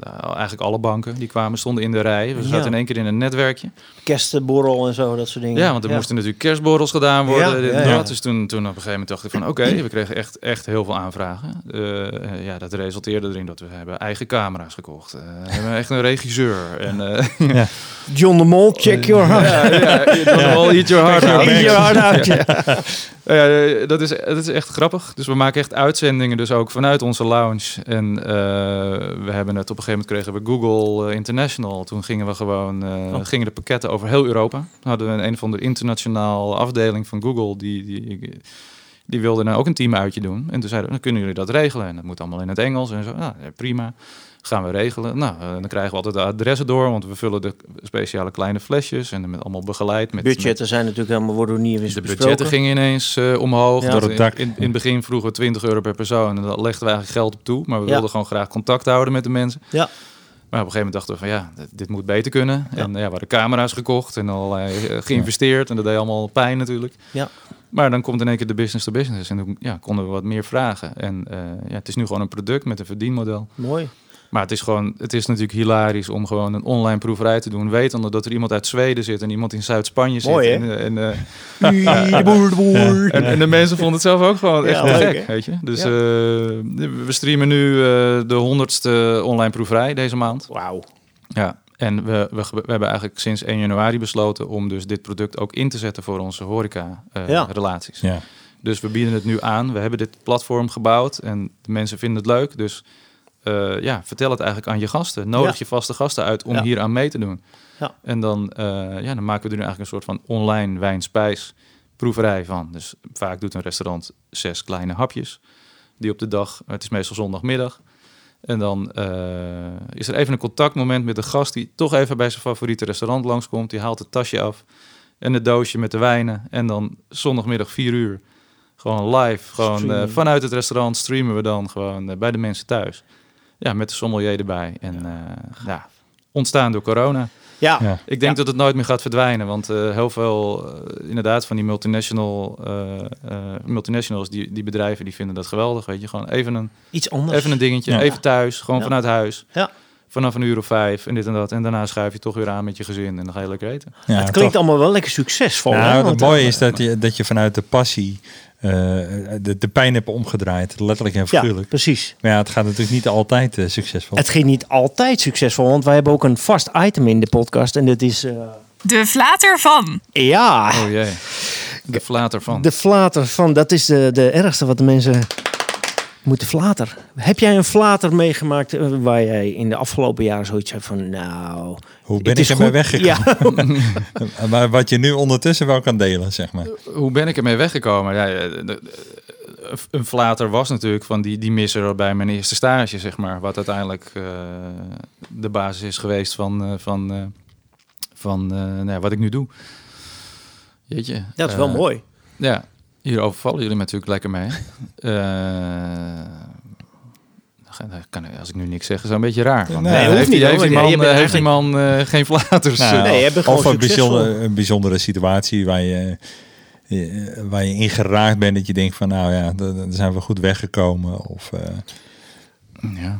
eh, eigenlijk alle banken die kwamen, stonden in de rij. We Ja. zaten in één keer in een netwerkje. Kerstborrel en zo, dat soort dingen. Ja, want er moesten natuurlijk kerstborrels gedaan worden. Ja, dit. Dus toen, toen op een gegeven moment dacht ik van oké, we kregen echt, echt heel veel aanvragen. Eh, ja, dat resulteerde erin dat we hebben eigen camera's gekocht. Eh, we hebben echt een regisseur. En, eh, John de Mol, check your heart. ja, ja, you don't all eat your heart out. Eat your heart out. Ja. Eh, dat, is, dat is echt grappig. Dus we maken echt uitzendingen, dus ook vanuit onze lounge. En eh, we hebben het op een gegeven moment kregen we Google eh, International. Toen gingen we gewoon Oh. gingen de pakketten over heel Europa. Dan hadden we een, een of andere internationaal afdeling van Google die. die die wilde dan ook een team uitje doen. En toen zeiden we, dan kunnen jullie dat regelen. En dat moet allemaal in het Engels en zo. Nou, ja, prima. Gaan we regelen. Nou, eh, dan krijgen we altijd de adressen door, want we vullen de speciale kleine flesjes en met allemaal begeleid. Met, Budgetten zijn natuurlijk helemaal, worden niet eens de besproken. budgetten gingen ineens eh, omhoog. Ja. Dat Door het dak. In, in, in het begin vroegen we 20 euro per persoon. En daar legden we eigenlijk geld op toe. Maar we Ja. wilden gewoon graag contact houden met de mensen. Ja. Maar op een gegeven moment dachten we van ja, dit, moet beter kunnen. Ja. En ja, we hadden camera's gekocht en allerlei eh, geïnvesteerd. En dat deed allemaal pijn natuurlijk. Ja. Maar dan komt in één keer de business to business. En toen ja, konden we wat meer vragen. En eh, ja, het is nu gewoon een product met een verdienmodel. Mooi. Maar het is gewoon, het is natuurlijk hilarisch om gewoon een online proeverij te doen. Wetende dat er iemand uit Zweden zit en iemand in Zuid-Spanje zit. Mooi, hè? En, en, eh, de boer. en, en de mensen vonden het zelf ook gewoon echt Ja, leuk, gek, hè? weet je. Dus Ja. eh, we streamen nu eh, de honderdste online proeverij deze maand. Wauw. Ja. En we, we, we hebben eigenlijk sinds 1 januari besloten om dus dit product ook in te zetten voor onze horeca eh, Ja. relaties. ja. Dus we bieden het nu aan. We hebben dit platform gebouwd en de mensen vinden het leuk. Dus eh, ja, vertel het eigenlijk aan je gasten. Nodig Ja. je vaste gasten uit om Ja. hier aan mee te doen. Ja. En dan, eh, ja, dan maken we er nu eigenlijk een soort van online wijn-spijs proeverij van. Dus vaak doet een restaurant zes kleine hapjes die op de dag, het is meestal zondagmiddag. En dan eh, is er even een contactmoment met de gast die toch even bij zijn favoriete restaurant langskomt. Die haalt het tasje af en het doosje met de wijnen. En dan zondagmiddag 4 uur gewoon live, gewoon vanuit het restaurant streamen we dan gewoon bij de mensen thuis. Ja, met de sommelier erbij. En ja, ja ontstaan door corona. Ja. Ja. Ik denk Ja. dat het nooit meer gaat verdwijnen, want eh, heel veel eh, inderdaad van die multinational, eh, eh, multinationals, die, die bedrijven, die vinden dat geweldig. Weet je, gewoon even een, Iets anders. even een dingetje, Ja. even thuis, gewoon Ja. vanuit huis. Ja. Vanaf een uur of vijf en dit en dat. En daarna schuif je toch weer aan met je gezin en dan ga je lekker eten. Ja, het klinkt toch. allemaal wel lekker succesvol. hè? Nou, het mooie eh, is dat je, dat je vanuit de passie eh, de, de pijn hebt omgedraaid. Letterlijk en Ja, figuurlijk. precies. Maar ja, het gaat natuurlijk niet altijd eh, succesvol. Het ging niet altijd succesvol, want wij hebben ook een vast item in de podcast. En dat is, eh, De flater van. ja, Oh jee, de flater van. de flater van. Dat is de, de ergste wat de mensen moeten flater. Heb jij een flater meegemaakt eh, waar jij in de afgelopen jaren zoiets hebt van, nou... Hoe ben ik ermee weggekomen? Ja, maar wat je nu ondertussen wel kan delen, zeg maar. Hoe ben ik ermee weggekomen? Ja, de- de- een flater was natuurlijk van die, die misser bij mijn eerste stage, zeg maar. Wat uiteindelijk eh, de basis is geweest van, eh, van, eh, van eh, nou ja, wat ik nu doe. Jeetje. dat is wel Eh, mooi. Ja, Hier overvallen jullie me natuurlijk lekker mee. Eh, dan kan, als ik nu niks zeg, is dat een beetje raar. Want, Nee, eh, heeft, niet, die, hoor, heeft die man, eh, heeft die man eh, geen flaters? Nou, eh, Nee, of een een bijzondere situatie waar je, je- waar je in geraakt bent. Dat je denkt van nou ja, daar daar zijn we goed weggekomen. Of, eh, Ja,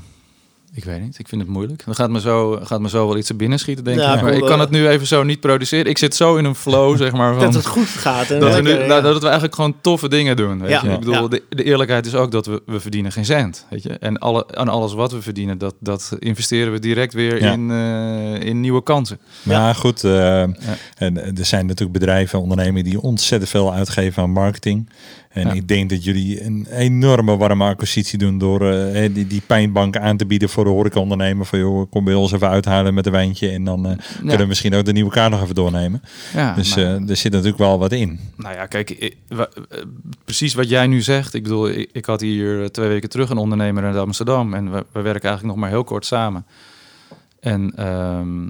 ik weet niet. Ik vind het moeilijk. Dan gaat me zo, gaat me zo wel iets er binnen schieten, denk Ja, ik. Maar ik kan eh. het nu even zo niet produceren. Ik zit zo in een flow, zeg maar. Van, Dat het goed gaat. En dat, we lekker, nu, ja. nou, dat we eigenlijk gewoon toffe dingen doen. Weet Ja. je? Ik bedoel, Ja. de, de eerlijkheid is ook dat we, we verdienen geen cent. Weet je? En alle, aan alles wat we verdienen, dat, dat investeren we direct weer Ja. in, eh, in nieuwe kansen. maar ja, goed. eh, en er zijn natuurlijk bedrijven, ondernemingen die ontzettend veel uitgeven aan marketing. En Ja. ik denk dat jullie een enorme warme acquisitie doen door eh, die, die pijnbank aan te bieden voor de horecaondernemer. Van joh, kom bij ons even uithalen met een wijntje en dan eh, kunnen we misschien ook de nieuwe kaart nog even doornemen. ja, Dus nou, eh, er zit natuurlijk wel wat in. Nou ja, kijk, ik- precies wat jij nu zegt. Ik bedoel, ik, ik had hier twee weken terug een ondernemer in Amsterdam. En we, we werken eigenlijk nog maar heel kort samen. En ehm,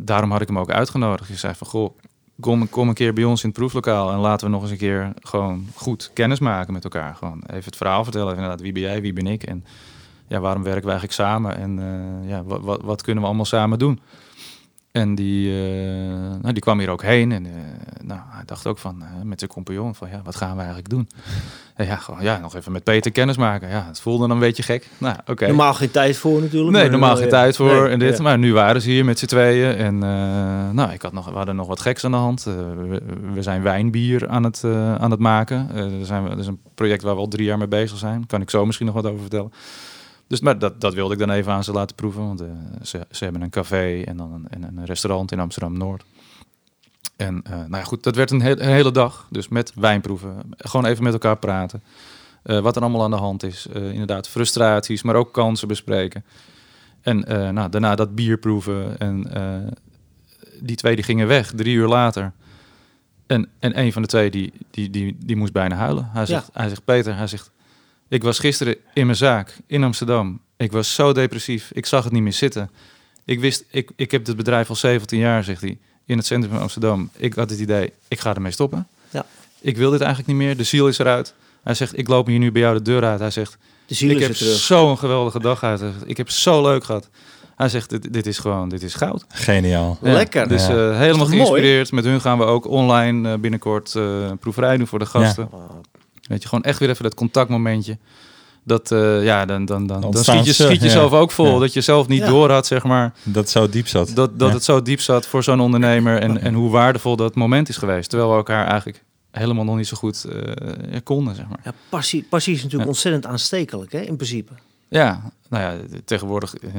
daarom had ik hem ook uitgenodigd. Je zei van, goh, kom, een keer bij ons in het proeflokaal. En laten we nog eens een keer gewoon goed kennis maken met elkaar. Gewoon even het verhaal vertellen. Inderdaad, wie ben jij, wie ben ik? En ja, waarom werken we eigenlijk samen? En eh, ja, wat, wat, wat kunnen we allemaal samen doen? En die, eh, nou, die kwam hier ook heen. En eh, nou, hij dacht ook van, eh, met zijn compagnon, van ja, wat gaan we eigenlijk doen? En ja, gewoon, ja, nog even met Peter kennis maken. Ja, het voelde dan een beetje gek. Nou, oké. Normaal geen tijd voor natuurlijk. Nee, normaal geen tijd voor nee, en dit. ja. Maar nu waren ze hier met z'n tweeën. En nou, ik had nog, we hadden nog wat geks aan de hand. We, we zijn wijnbier aan het, aan het maken. Zijn dat is een project waar we al drie jaar mee bezig zijn. Kan ik zo misschien nog wat over vertellen. Dus maar dat, dat wilde ik dan even aan ze laten proeven. Want eh, ze, ze hebben een café en dan een, en een restaurant in Amsterdam-Noord. En eh, nou ja, goed, dat werd een, he- een hele dag. Dus met wijnproeven. Gewoon even met elkaar praten. Eh, wat er allemaal aan de hand is. Inderdaad, frustraties, maar ook kansen bespreken. En nou, daarna dat bier proeven. En die twee die gingen weg, drie uur later. En, en een van de twee die, die, die, die moest bijna huilen. Hij zegt, hij zegt, Peter, hij zegt... Ik was gisteren in mijn zaak in Amsterdam. Ik was zo depressief. Ik zag het niet meer zitten. Ik wist, ik, ik heb dit bedrijf al 17 jaar, zegt hij, in het centrum van Amsterdam. Ik had het idee, ik ga ermee stoppen. Ja. Ik wil dit eigenlijk niet meer. De ziel is eruit. Hij zegt, ik loop hier nu bij jou de deur uit. Hij zegt, De ziel ik is heb zo'n geweldige dag uit. Hij zegt, Ik heb zo leuk gehad. Hij zegt, dit, dit is gewoon, dit is goud. Geniaal. Ja, Lekker. Dus Ja. eh, helemaal mooi? geïnspireerd. Met hun gaan we ook online eh, binnenkort eh, een proeverij doen voor de gasten. Weet je, gewoon echt weer even dat contactmomentje. Dat, eh, ja, dan, dan, dan, dan schiet je, schiet je ja. zelf ook vol. Ja. Dat je zelf niet Ja. door had, zeg maar. Dat zo diep zat. Dat, dat Ja. het zo diep zat voor zo'n ondernemer. En, en hoe waardevol dat moment is geweest. Terwijl we elkaar eigenlijk helemaal nog niet zo goed eh, konden, zeg maar. Ja, passie, passie is natuurlijk Ja. ontzettend aanstekelijk, hè, in principe. Ja, nou ja, tegenwoordig eh,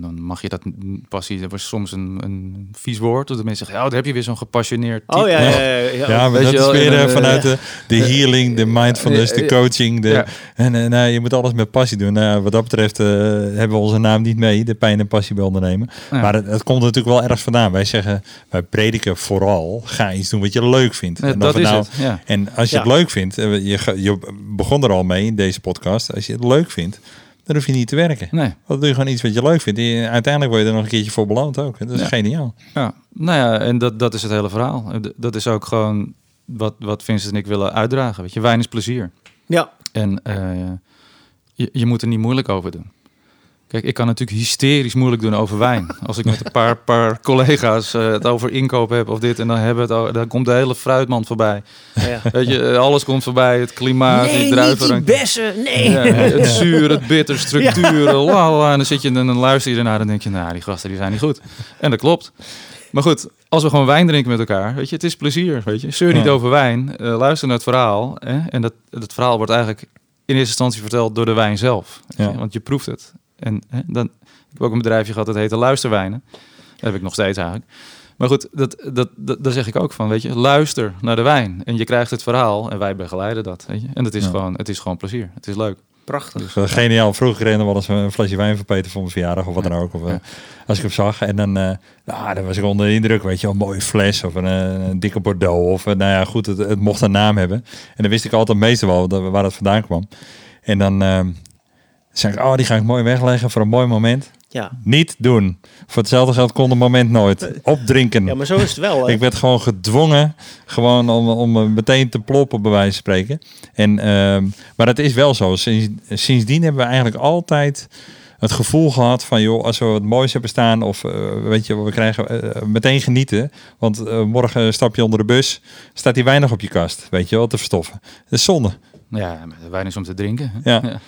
dan mag je dat passie, dat was soms een, een vies woord. Dat de mensen zeggen, ja, daar heb je weer zo'n gepassioneerd type. Oh ja, ja, ja. ja. Ja, maar dat is weer eh, eh, vanuit ja. de, de healing, de mindfulness, de Ja, coaching. De, ja. En eh, nou, je moet alles met passie doen. Nou, wat dat betreft hebben we onze naam niet mee, de pijn en passie bij ondernemen. Ja. Maar het, het komt natuurlijk wel ergens vandaan. Wij zeggen, wij prediken vooral, ga iets doen wat je leuk vindt. Ja, En dat is nou- het, ja. En als je Ja. het leuk vindt, je, je begon er al mee in deze podcast. Als je het leuk vindt, dan hoef je niet te werken. Nee. Dan doe je gewoon iets wat je leuk vindt. Uiteindelijk word je er nog een keertje voor beloond ook. Dat is Ja. geniaal. Ja, nou ja, en dat, dat is het hele verhaal. Dat is ook gewoon wat, wat Vincent en ik willen uitdragen. Weet je, wijn is plezier. Ja. En eh, je, je moet er niet moeilijk over doen. Kijk, ik kan natuurlijk hysterisch moeilijk doen over wijn. Als ik met een paar, paar collega's eh, het over inkoop heb of dit... en dan, hebben we het, dan komt de hele fruitmand voorbij. ja. Weet je, eh, alles komt voorbij. Het klimaat, Nee, die niet druiven. die bessen. Nee. Ja, het zuur, het bitter, structuren, la, la. En dan zit je en dan luister je ernaar en denk je, nou, die gasten die zijn niet goed. En dat klopt. Maar goed, als we gewoon wijn drinken met elkaar, weet je, het is plezier, weet je. Zeur niet Ja. over wijn, eh, luister naar het verhaal. Hè? En dat, dat verhaal wordt eigenlijk in eerste instantie verteld door de wijn zelf. Ja. Want je proeft het. En hè, dan, ik heb ook een bedrijfje gehad, dat heette Luisterwijnen. Dat heb ik nog steeds eigenlijk. Maar goed, dat, dat, dat, daar zeg ik ook van, weet je, luister naar de wijn. En je krijgt het verhaal en wij begeleiden dat, weet je. En het is, Ja. gewoon, het is gewoon plezier, het is leuk. Prachtig. Dus, geniaal. Vroeger reden we wel eens een flesje wijn voor Peter voor mijn verjaardag of wat dan ook. Of, eh, Ja. Als ik hem zag. En dan, eh nou, dan was ik onder de indruk. Weet je, een mooie fles of een, eh, een dikke Bordeaux. Of nou ja, goed, het, het mocht een naam hebben. En dan wist ik altijd meestal wel dat- waar het vandaan kwam. En dan zei ik, oh, die ga ik mooi wegleggen voor een mooi moment. Ja. Niet doen. Voor hetzelfde geld kon het moment nooit. Opdrinken. ja, maar zo is het wel. hè. Ik werd gewoon gedwongen gewoon om, om eh, meteen te ploppen, bij wijze van spreken. En, ehm, maar het is wel zo. Sinds, sindsdien hebben we eigenlijk altijd het gevoel gehad van... joh, als we wat moois hebben staan of eh, weet je, we krijgen eh, meteen genieten. Want eh, morgen stap je onder de bus, staat die weinig op je kast, weet je wel, te verstoffen. Dat is zonde. Ja, is om te drinken. hè? Ja. Ja.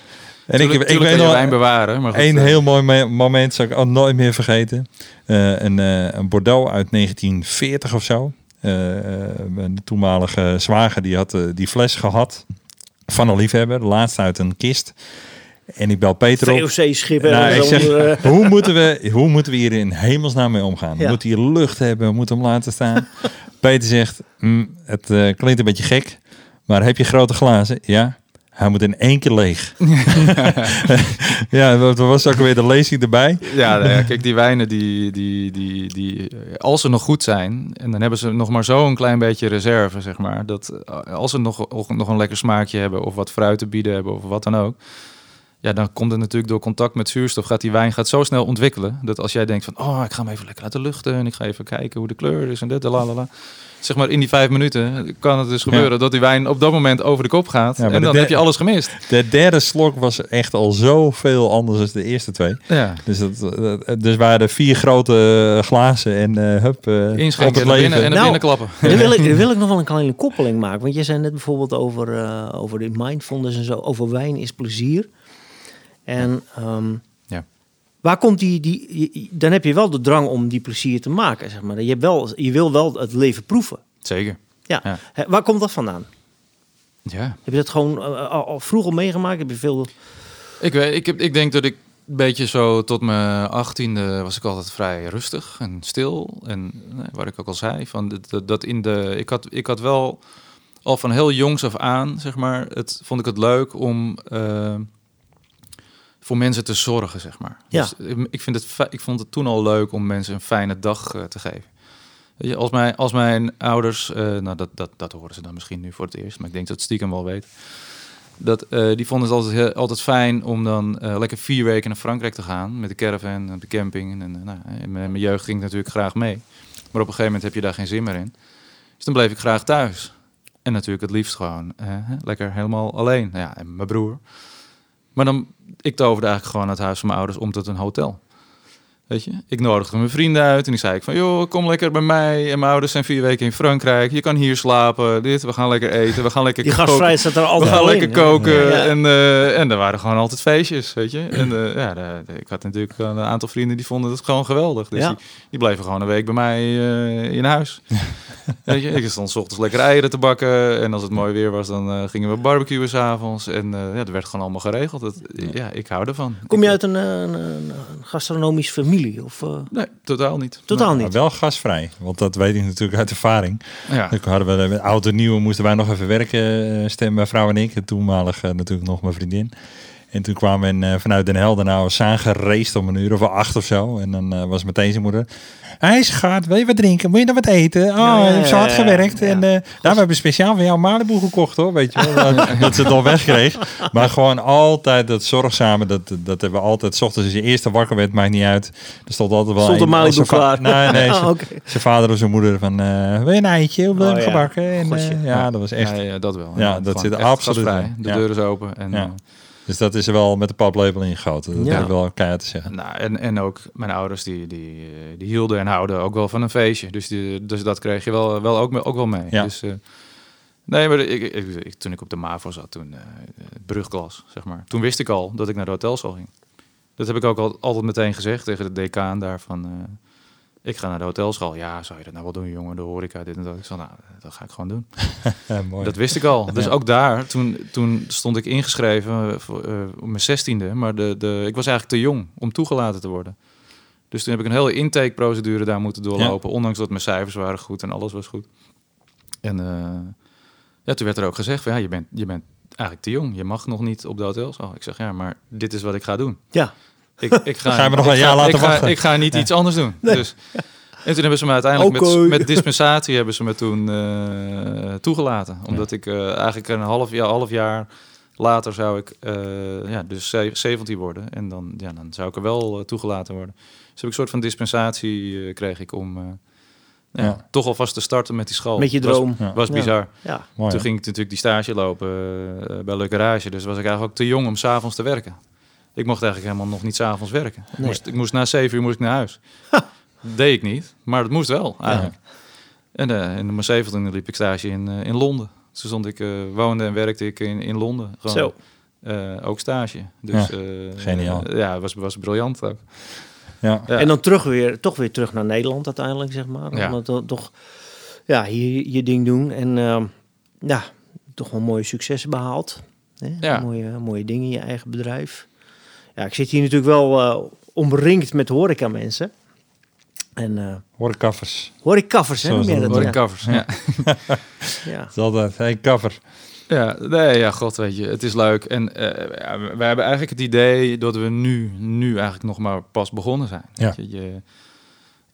En ik, Tuurlijk- ik weet nog wijn bewaren. Maar goed, Eén eh, heel mooi me- moment zal ik ook nooit meer vergeten. Eh, een, eh, een Bordeaux uit 1940 of zo. Eh, eh, mijn toenmalige zwager die had die fles gehad van een liefhebber. De laatste uit een kist. En ik bel Peter op. VOC-schip. Nou, ik zeg, uh, hoe, moeten we, hoe moeten we hier in hemelsnaam mee omgaan? Ja. Moet hier lucht hebben? Moet hem laten staan? Peter zegt, "Mm, het eh, klinkt een beetje gek, maar heb je grote glazen? Ja. Hij moet in één keer leeg. ja, dat was ook weer de lezing erbij. Ja, nou ja, kijk, die wijnen, die, die, die, die, eh, als ze nog goed zijn, en dan hebben ze nog maar zo'n klein beetje reserve, zeg maar. Dat eh, als ze nog, nog een lekker smaakje hebben, of wat fruit te bieden hebben, of wat dan ook. Ja, dan komt het natuurlijk door contact met zuurstof, gaat die wijn gaat zo snel ontwikkelen. Dat als jij denkt van, oh, ik ga hem even lekker laten luchten en ik ga even kijken hoe de kleur is en dit, la la la. Zeg maar in die vijf minuten kan het dus gebeuren dat die wijn op dat moment over de kop gaat. Ja, en dan de- heb je alles gemist. De derde slok was echt al zoveel anders dan de eerste twee. Ja. Dus, dat, dat- dus waren er vier grote glazen en eh hup, eh, Inschenken het en naar binnen, leven. en Nou, klappen. Dan wil, ik, dan wil ik nog wel een kleine koppeling maken. Want je zei net bijvoorbeeld over, eh, over de mindfulness en zo. Over wijn is plezier. En ehm. Waar komt die, die... Dan heb je wel de drang om die plezier te maken, zeg maar. Je, hebt wel, je wil wel het leven proeven. Zeker. Ja. Waar komt dat vandaan? Ja. Heb je dat gewoon eh, al, al vroeg al meegemaakt? Heb je veel... Ik, weet, ik, heb, ik denk dat ik een beetje zo tot mijn achttiende was ik altijd vrij rustig en stil. En nou, waar ik ook al zei, van dat, dat- dat in de, ik, had, ik had wel al van heel jongs af aan, zeg maar, het, vond ik het leuk om eh, voor mensen te zorgen, zeg maar. Ja. Dus ik- ik, vind het, ik vond het toen al leuk om mensen een fijne dag eh, te geven. Je, als, mijn, als mijn ouders, eh, nou dat, dat, dat horen ze dan misschien nu voor het eerst, maar ik denk dat het stiekem wel weet. Dat, eh, die vonden het altijd, altijd fijn om dan eh, lekker vier weken naar Frankrijk te gaan met de caravan en de camping. En, eh, nou, in mijn mijn jeugd ging ik natuurlijk graag mee. Maar op een gegeven moment heb je daar geen zin meer in. Dus dan bleef ik graag thuis. En natuurlijk het liefst gewoon eh, lekker helemaal alleen. Nou ja, en mijn broer. Maar dan, ik toverde eigenlijk gewoon het huis van mijn ouders om tot een hotel. Weet je, ik nodigde mijn vrienden uit en die zei ik van, joh, kom lekker bij mij. En mijn ouders zijn vier weken in Frankrijk. Je kan hier slapen, dit, we gaan lekker eten, we gaan lekker Die koken. gastvrijheid staat er We altijd gaan wel lekker in, koken. Ja. En, eh, en er waren gewoon altijd feestjes, weet je. En eh, ja, ik had natuurlijk een aantal vrienden die vonden het gewoon geweldig. Dus Ja. die, die bleven gewoon een week bij mij eh, in huis. weet je, ik stond 's ochtends lekker eieren te bakken. En als het mooi weer was, dan gingen we barbecuen s'avonds. En ja, dat werd gewoon allemaal geregeld. Dat, ja, ik hou ervan. Kom je uit een, een, een gastronomische familie? Of, eh, Nee, totaal niet. totaal Maar niet? wel gasvrij, want dat weet ik natuurlijk uit ervaring. Ja. Ik hadden we met oud en nieuw moesten wij nog even werken, eh, stem mijn vrouw en ik. En toenmalig eh, natuurlijk nog mijn vriendin. En toen kwamen we eh, vanuit Den Helder nou aangereest om een uur of acht of zo. En dan eh, was meteen zijn moeder. Hij schat, wil je wat drinken? Moet je nog wat eten? Oh, Ja, ja, je hebt zo hard ja, ja. gewerkt. Ja. En eh, nou, we hebben speciaal voor jou Malibu gekocht hoor. Weet je wel, dat, dat ze het al wegkreeg. Maar gewoon altijd dat zorgzame. Dat, dat hebben we altijd. 's ochtends als je eerste wakker werd, maakt niet uit. Er stond altijd wel Stond een- Malibu klaar? Nee, nee. Ah, zijn- vader of zijn moeder van, eh wil je een eitje? Wil je Oh, hem ja. gebakken? En, eh, ja, dat was echt. Ja, ja, dat wel. Ja, dat zit absoluut gastvrij. in. De deur is open. En, Ja. Dus dat is er wel met de paplepel ingegoten. Dat Ja. heb ik wel keihard te zeggen. Nou, en, en ook mijn ouders die, die, eh, die hielden en houden ook wel van een feestje. Dus, die, dus dat kreeg je wel, wel ook, me- ook wel mee. Ja. Dus, eh, nee, maar ik, ik, ik- toen ik op de MAVO zat, toen eh, brugklas, zeg maar. Toen wist ik al dat ik naar de hotelschool ging. Dat heb ik ook al, altijd meteen gezegd tegen de decaan daarvan. eh ik ga naar de hotelschool. Ja, zou je dat nou wel doen, jongen? De horeca, dit en dat. Ik zei, nou, dat ga ik gewoon doen. Mooi. Dat wist ik al. Dus Ja. ook daar, toen, toen stond ik ingeschreven voor, eh, op mijn zestiende. Maar de, de, ik was eigenlijk te jong om toegelaten te worden. Dus toen heb ik een hele intakeprocedure daar moeten doorlopen. Ondanks dat mijn cijfers waren goed en alles was goed. En eh, ja, toen werd er ook gezegd van ja, je bent, je bent eigenlijk te jong. Je mag nog niet op de hotels. Oh, ik zeg ja, maar dit is wat ik ga doen. Ja. Ik, ik ga, gaan we nog een ga- jaar ga, wachten. Ik ga niet Ja. iets anders doen. Dus, en toen hebben ze me uiteindelijk met, met dispensatie hebben ze me toen eh, toegelaten. Omdat ik eh, eigenlijk een half jaar, half jaar Later zou ik eh, ja, dus ze- 17 worden. En dan, ja, dan zou ik er wel toegelaten worden. Dus heb ik een soort van dispensatie eh, kreeg ik om eh, ja, Ja. toch alvast te starten met die school. Met je Was- droom. Ja. Was, Ja. bizar. Ja. Toen ging ik natuurlijk die stage lopen bij Le Garage. Dus was ik eigenlijk ook te jong om s'avonds te werken. Ik mocht eigenlijk helemaal nog niet s'avonds werken. Ik, Nee. moest, ik moest na zeven uur moest ik naar huis. Deed ik niet, maar dat moest wel eigenlijk. En eh, in mijn zeventiende liep ik stage in, eh, in Londen. Toen stond ik, eh, woonde en werkte ik in, in Londen. Gewoon, Zo. eh, ook stage. Dus, Ja, eh, geniaal. ja, was, was briljant ook. Ja. Ja. En dan terug weer, toch weer terug naar Nederland uiteindelijk, zeg maar. Ja. Omdat toch ja, hier je ding doen. En ehm, ja, toch wel mooie successen behaald. Hè? Ja. Mooie, mooie dingen in je eigen bedrijf. Ja, ik zit hier natuurlijk wel eh, omringd met horeca mensen. En eh Horecafers. horecafers, hè? Jij dat ik Ja. ja. Ja. Dat is altijd, hey, cover. Ja, nee, ja, god, weet je, het is leuk. En eh, we hebben eigenlijk het idee dat we nu, nu eigenlijk nog maar pas begonnen zijn. Ja. Weet je, je,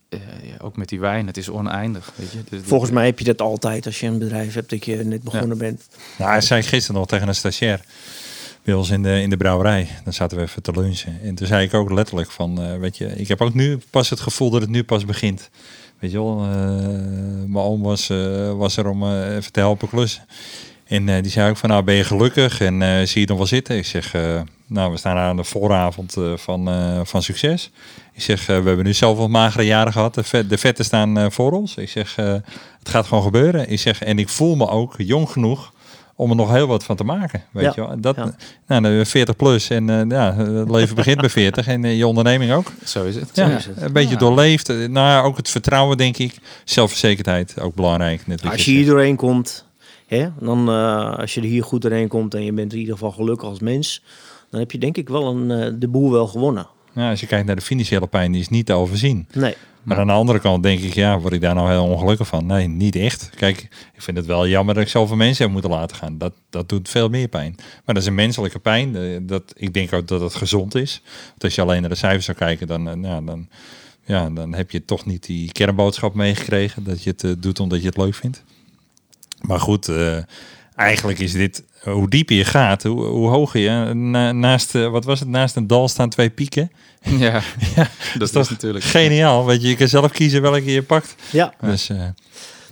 eh, ja, ook met die wijn, het is oneindig. Weet je. Dus- Volgens mij heb je dat altijd als je een bedrijf hebt dat je net begonnen bent. Nou, hij zei gisteren nog tegen een stagiair bij ons in de, in de brouwerij. Dan zaten we even te lunchen. En toen zei ik ook letterlijk van, eh, weet je, ik heb ook nu pas het gevoel dat het nu pas begint. Weet je wel, eh, mijn oom was, eh, was er om even te helpen klussen. En die zei ook van, nou ben je gelukkig en zie je nog wel zitten? Ik zeg, nou we staan aan de vooravond van, van succes. Ik zeg, we hebben nu zoveel magere jaren gehad. De, de vetten staan voor ons. Ik zeg, het gaat gewoon gebeuren. Ik zeg, en ik voel me ook jong genoeg om er nog heel wat van te maken. Weet Ja, je wel? Dat, ja. nou, dan hebben we 40 plus en eh, ja, het leven begint bij 40 en eh, je onderneming ook. Zo is het. Ja, is het. Een beetje Ja. doorleefd. Eh, Nou, ja, ook het vertrouwen, denk ik. Zelfverzekerdheid, ook belangrijk. Net Als je hier doorheen komt, hè, dan eh, als je er hier goed doorheen komt en je bent in ieder geval gelukkig als mens, dan heb je denk ik wel een, eh, de boel wel gewonnen. Ja, als je kijkt naar de financiële pijn, die is niet te overzien. Nee. Maar aan de andere kant denk ik, ja, word ik daar nou heel ongelukkig van? Nee, niet echt. Kijk, ik vind het wel jammer dat ik zoveel mensen heb moeten laten gaan. Dat, dat doet veel meer pijn. Maar dat is een menselijke pijn. Eh, Dat, ik denk ook dat het gezond is. Want als je alleen naar de cijfers zou kijken, dan, eh, ja, dan, ja, dan heb je toch niet die kernboodschap meegekregen. Dat je het eh, doet omdat je het leuk vindt. Maar goed, eigenlijk is dit, hoe dieper je gaat, hoe, hoe hoger je, na- naast, eh, wat was het, naast een dal staan twee pieken. Ja, Ja, dat is toch natuurlijk... Geniaal, weet je, je kan zelf kiezen welke je pakt. Ja. Dus eh,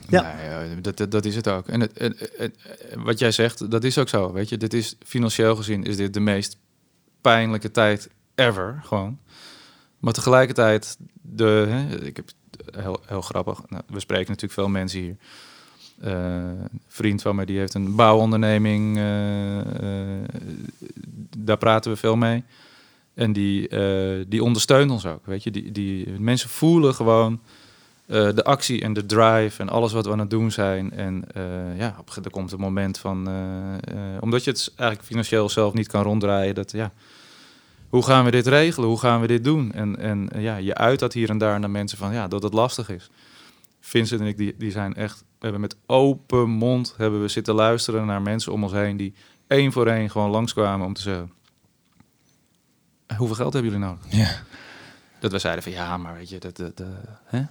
Ja. Nee, dat, dat, dat is het ook. En het, het- het- het- wat jij zegt, dat is ook zo. Weet je, dit is financieel gezien is dit de meest pijnlijke tijd ever, gewoon. Maar tegelijkertijd, de, hè, ik heb heel, heel grappig. Nou, we spreken natuurlijk veel mensen hier. Eh, een vriend van mij die heeft een bouwonderneming. eh, eh, daar praten we veel mee. En die, eh, die ondersteunt ons ook. Weet je, die, die mensen voelen gewoon eh, de actie en de drive en alles wat we aan het doen zijn. En eh, ja, op, er komt een moment van, eh, eh, omdat je het eigenlijk financieel zelf niet kan ronddraaien, dat ja, hoe gaan we dit regelen? Hoe gaan we dit doen? En, en eh, ja, je uit dat hier en daar naar mensen van ja, dat het lastig is. Vincent en ik, die, die zijn echt, we hebben met open mond hebben we zitten luisteren naar mensen om ons heen die één voor één gewoon langskwamen om te zeggen, hoeveel geld hebben jullie nodig? ja. Dat we zeiden van ja, maar weet je, dat, dat, eh, hè?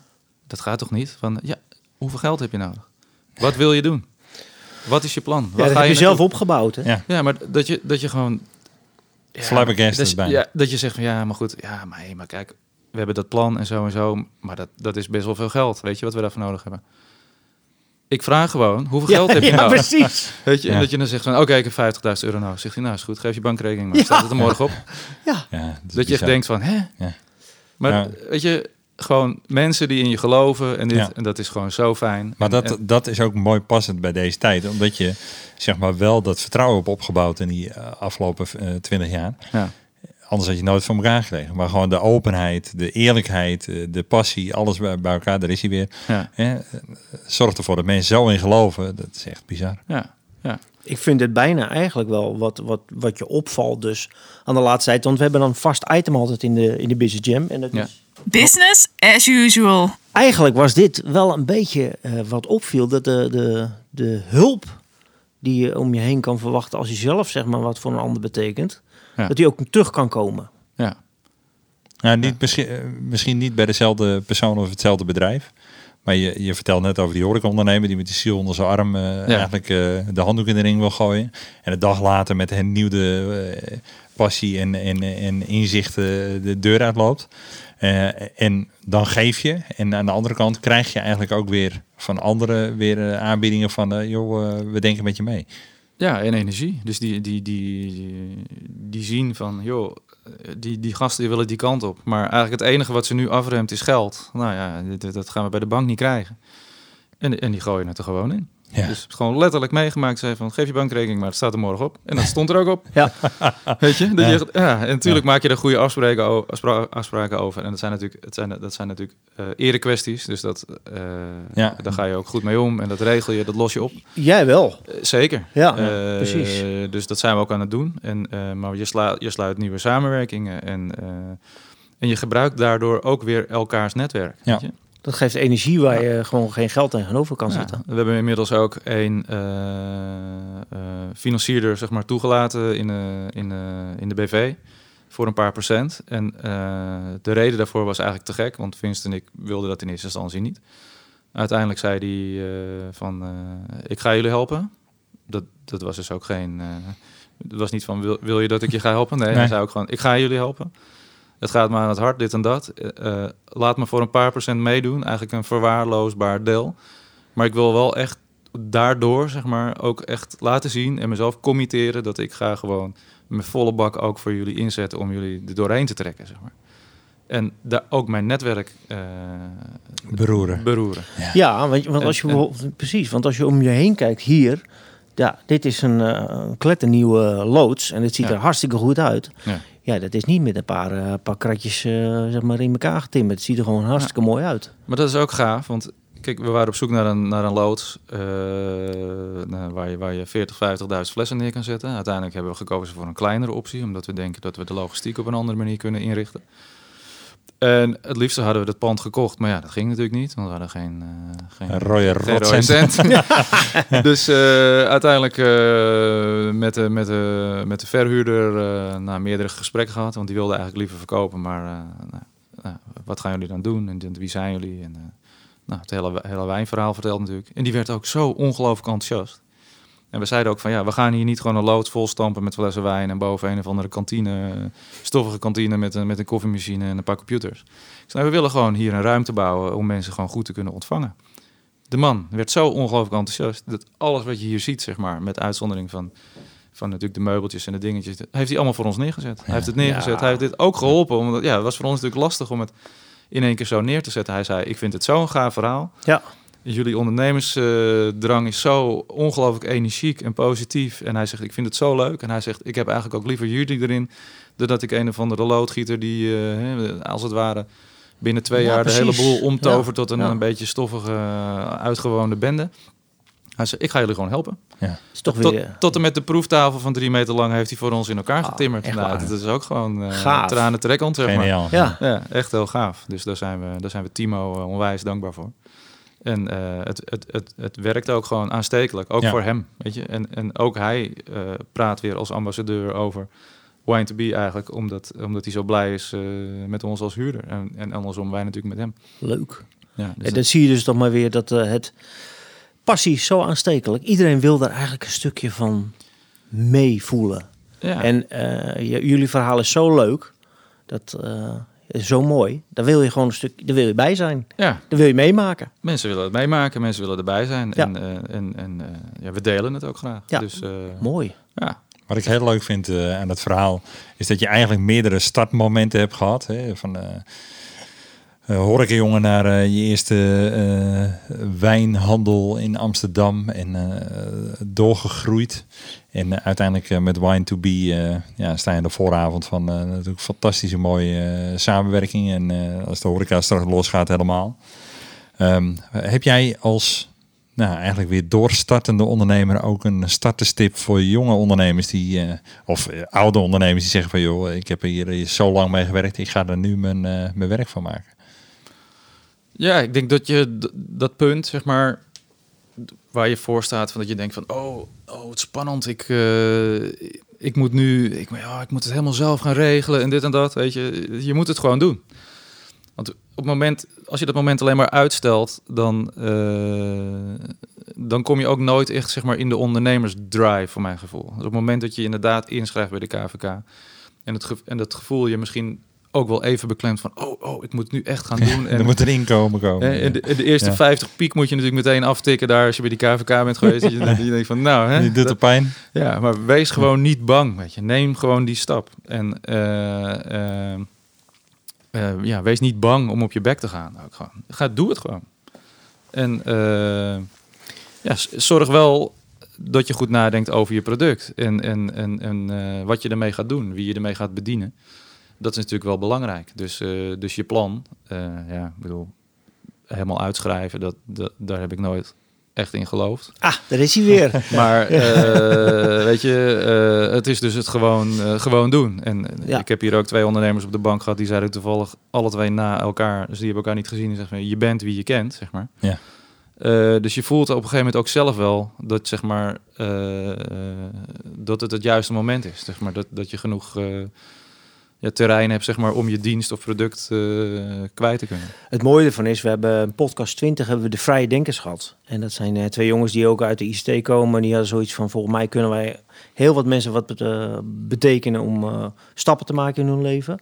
dat gaat toch niet? Van ja, hoeveel geld heb je nodig? Wat wil je doen? Wat is je plan? Ja, Waar dat ga heb je zelf naartoe? opgebouwd. Hè? Ja. Ja, maar dat je, dat je gewoon. Ja, dat, je- bijna. ja, dat je zegt van ja, maar goed, ja, maar, hey, maar kijk, we hebben dat plan en zo en zo, maar dat, dat is best wel veel geld. Weet je wat we daarvoor nodig hebben? Ik vraag gewoon, hoeveel geld heb je ja, nodig? precies. Weet je, en dat je dan zegt van, oké, ik heb 50.000 euro nodig. Zegt hij, nou is goed, geef je bankrekening maar. Ja. Staat het er morgen op? Ja, Ja, dat je echt denkt van, hè? Ja. Maar Ja. weet je, gewoon mensen die in je geloven en dit, Ja. en dat is gewoon zo fijn. Maar En- dat, en- dat is ook mooi passend bij deze tijd. Omdat je zeg maar wel dat vertrouwen hebt opgebouwd in die eh, afgelopen eh, twintig jaar. ja. Anders had je nooit van elkaar gekregen. Maar gewoon de openheid, de eerlijkheid, eh, de passie, alles bij, bij elkaar. Daar is hij weer. Ja. Hè? Eh, Zorg ervoor dat mensen zo in geloven. Dat is echt bizar. Ja. Ja. ik vind het bijna eigenlijk wel wat, wat, wat je opvalt dus aan de laatste tijd. Want we hebben een vast item altijd in de, in de Business Jam. En dat Ja. is, Business as usual. eigenlijk was dit wel een beetje eh, wat opviel. Dat de, de, de hulp die je om je heen kan verwachten als je zelf zeg maar wat voor een ander betekent. Ja. Dat die ook terug kan komen. ja. Nou, niet, misschien, eh, misschien niet bij dezelfde persoon of hetzelfde bedrijf. Maar je, je vertelt net over die horecaondernemer die met de ziel onder zijn arm eh, eigenlijk eh, de handdoek in de ring wil gooien. En een dag later met hernieuwde uh, passie en, en, en inzichten de deur uitloopt. en dan geef je. En aan de andere kant krijg je eigenlijk ook weer van anderen weer aanbiedingen van joh, we denken met je mee. Ja, en energie. Dus die, die, die, die zien van, joh, die, die gasten willen die kant op. Maar eigenlijk het enige wat ze nu afremt is geld. Nou ja, dit, dat gaan we bij de bank niet krijgen. En, en die gooien het er gewoon in. Ja. Dus gewoon letterlijk meegemaakt. Zei van, geef je bankrekening, maar het staat er morgen op. En dat stond er ook op. Ja. Weet je? ja. je ja. En natuurlijk maak je er goede afspraken, afspraken over. En dat zijn natuurlijk, het zijn, dat zijn natuurlijk uh, erekwesties. Dus dat, uh, ja. daar ga je ook goed mee om. En dat regel je, dat los je op. Jij wel. Uh, zeker. Ja, precies. Dus dat zijn we ook aan het doen. En, maar je, sla, je sluit nieuwe samenwerkingen. En, en je gebruikt daardoor ook weer elkaars netwerk. Ja. Weet je? Dat geeft energie waar je gewoon geen geld tegenover kan zetten. we hebben inmiddels ook een uh, uh, financierder zeg maar, toegelaten in, uh, in, in de BV voor een paar procent. En de reden daarvoor was eigenlijk te gek, want Vinst en ik wilden dat in eerste instantie niet. Uiteindelijk zei hij van, ik ga jullie helpen. Dat, dat was dus ook geen... het was niet van, wil, wil je dat ik je ga helpen? Nee, nee. hij zei ook gewoon, ik ga jullie helpen het gaat me aan het hart, dit en dat. Uh, laat me voor een paar procent meedoen. Eigenlijk een verwaarloosbaar deel. Maar ik wil wel echt daardoor, zeg maar, ook echt laten zien en mezelf committeren dat ik ga gewoon mijn volle bak ook voor jullie inzetten om jullie er doorheen te trekken, zeg maar. En daar ook mijn netwerk uh, beroeren. beroeren. Ja, ja want, want als je precies, want als je om je heen kijkt hier, ja, dit is een, uh, een kletternieuwe loods en het ziet er hartstikke goed uit. Ja. Ja, dat is niet met een paar, uh, paar kratjes uh, zeg maar in elkaar getimmerd. Het ziet er gewoon hartstikke mooi uit. Maar dat is ook gaaf, want kijk, we waren op zoek naar een, naar een loods uh, waar je, waar je 40, 50.000 flessen neer kan zetten. Uiteindelijk hebben we gekozen voor een kleinere optie, omdat we denken dat we de logistiek op een andere manier kunnen inrichten. En het liefste hadden we dat pand gekocht, maar ja, dat ging natuurlijk niet, want we hadden geen, uh, geen, een rode, geen rode cent. dus uh, uiteindelijk uh, met, de, met, de, met de verhuurder na meerdere gesprekken gehad, want die wilde eigenlijk liever verkopen, maar nou, nou, wat gaan jullie dan doen en wie zijn jullie? En, nou, het hele, hele wijnverhaal verteld natuurlijk. En die werd ook zo ongelooflijk enthousiast. En we zeiden ook van ja, we gaan hier niet gewoon een loods vol stampen met flessen wijn en boven een of andere kantine, stoffige kantine met een, met een koffiemachine en een paar computers. Nou, we willen gewoon hier een ruimte bouwen om mensen gewoon goed te kunnen ontvangen. De man werd zo ongelooflijk enthousiast dat alles wat je hier ziet, zeg maar, met uitzondering van, van natuurlijk de meubeltjes en de dingetjes, heeft hij allemaal voor ons neergezet. Hij heeft het neergezet. Hij heeft dit ook geholpen, omdat ja, het was voor ons natuurlijk lastig om het in één keer zo neer te zetten. Hij zei, ik vind het zo'n gaaf verhaal. Ja. Jullie ondernemersdrang is zo ongelooflijk energiek en positief. En hij zegt, ik vind het zo leuk. En hij zegt, ik heb eigenlijk ook liever jullie erin... dan dat ik een of andere loodgieter die, uh, als het ware... binnen twee jaar de hele boel omtovert tot een, een beetje stoffige, uitgewoonde bende. Hij zei, ik ga jullie gewoon helpen. Ja. Is toch tot, weer... tot en met de proeftafel van drie meter lang heeft hij voor ons in elkaar ah, getimmerd. Nou, dat is ook gewoon uh, tranen trekkend, zeg maar. Ja. ja. echt heel gaaf. Dus daar zijn we, daar zijn we Timo onwijs dankbaar voor. En uh, het, het, het, het werkt ook gewoon aanstekelijk, ook voor hem. Weet je? En, en ook hij uh, praat weer als ambassadeur over Wine to Be eigenlijk, omdat, omdat hij zo blij is uh, met ons als huurder. En, en andersom wij natuurlijk met hem. Leuk. Ja, dus en dan zie je dus toch maar weer dat het passie zo aanstekelijk. Iedereen wil daar eigenlijk een stukje van meevoelen. Ja. En jullie verhaal is zo leuk dat zo mooi. Daar wil je gewoon een stuk, daar wil je bij zijn. Ja. Daar wil je meemaken. Mensen willen het meemaken, mensen willen erbij zijn. Ja. En, uh, en, en uh, ja, we delen het ook graag. Ja. Dus, uh, mooi. Ja. Wat ik heel leuk vind aan het verhaal, is dat je eigenlijk meerdere startmomenten hebt gehad. Hè, van uh, horecajongen naar uh, je eerste uh, wijnhandel in Amsterdam en doorgegroeid. En uiteindelijk met Wine to Be ja, sta je in de vooravond van natuurlijk fantastische mooie samenwerking. En als de horeca straks losgaat helemaal. Um, heb jij als nou, eigenlijk weer doorstartende ondernemer ook een starterstip voor jonge ondernemers die, of oude ondernemers die zeggen van joh, ik heb hier zo lang mee gewerkt, ik ga er nu mijn, mijn werk van maken? Ja, ik denk dat je dat punt, zeg maar, waar je voor staat, van dat je denkt van, oh, oh het spannend, ik, uh, ik moet nu, ik, ja, ik moet het helemaal zelf gaan regelen en dit en dat, weet je. Je moet het gewoon doen. Want op het moment, als je dat moment alleen maar uitstelt, dan, eh, dan kom je ook nooit echt zeg maar, in de ondernemersdrive, voor mijn gevoel. Dus op het moment dat je inderdaad inschrijft bij de KVK en, het en dat gevoel je misschien ook wel even beklemt van, oh, oh, ik moet nu echt gaan doen. er En, moet een inkomen komen. hè, en de, de eerste Ja. 50 piek moet je natuurlijk meteen aftikken daar als je bij die KVK bent geweest. dat je, dat je denkt van, nou, hè, Die doet dat- er pijn. ja, maar wees gewoon niet bang, weet je. Neem gewoon die stap. En eh, eh, eh, ja, wees niet bang om op je bek te gaan. Ook gewoon. Ga, doe het gewoon. En ja, zorg wel dat je goed nadenkt over je product. En, en, en, en wat je ermee gaat doen, wie je ermee gaat bedienen. Dat is natuurlijk wel belangrijk. Dus, eh, dus je plan, eh, ja, ik bedoel, helemaal uitschrijven, dat, dat, daar heb ik nooit echt in geloofd. Ah, daar is hij weer. Maar eh, weet je, eh, het is dus het gewoon, eh, gewoon doen. En Ja. ik heb hier ook twee ondernemers op de bank gehad, die zeiden toevallig alle twee na elkaar, dus die hebben elkaar niet gezien. En zeggen van, je bent wie je kent, zeg maar. Ja. Eh, dus je voelt op een gegeven moment ook zelf wel dat, zeg maar, dat het het juiste moment is. Zeg maar, dat, dat je genoeg eh, ja, terrein hebt zeg maar, om je dienst of product eh, kwijt te kunnen. Het mooie ervan is, we hebben in podcast 20 hebben we de Vrije Denkers gehad. En dat zijn eh, twee jongens die ook uit de ICT komen. Die hadden zoiets van, volgens mij kunnen wij heel wat mensen wat bet- betekenen om eh, stappen te maken in hun leven.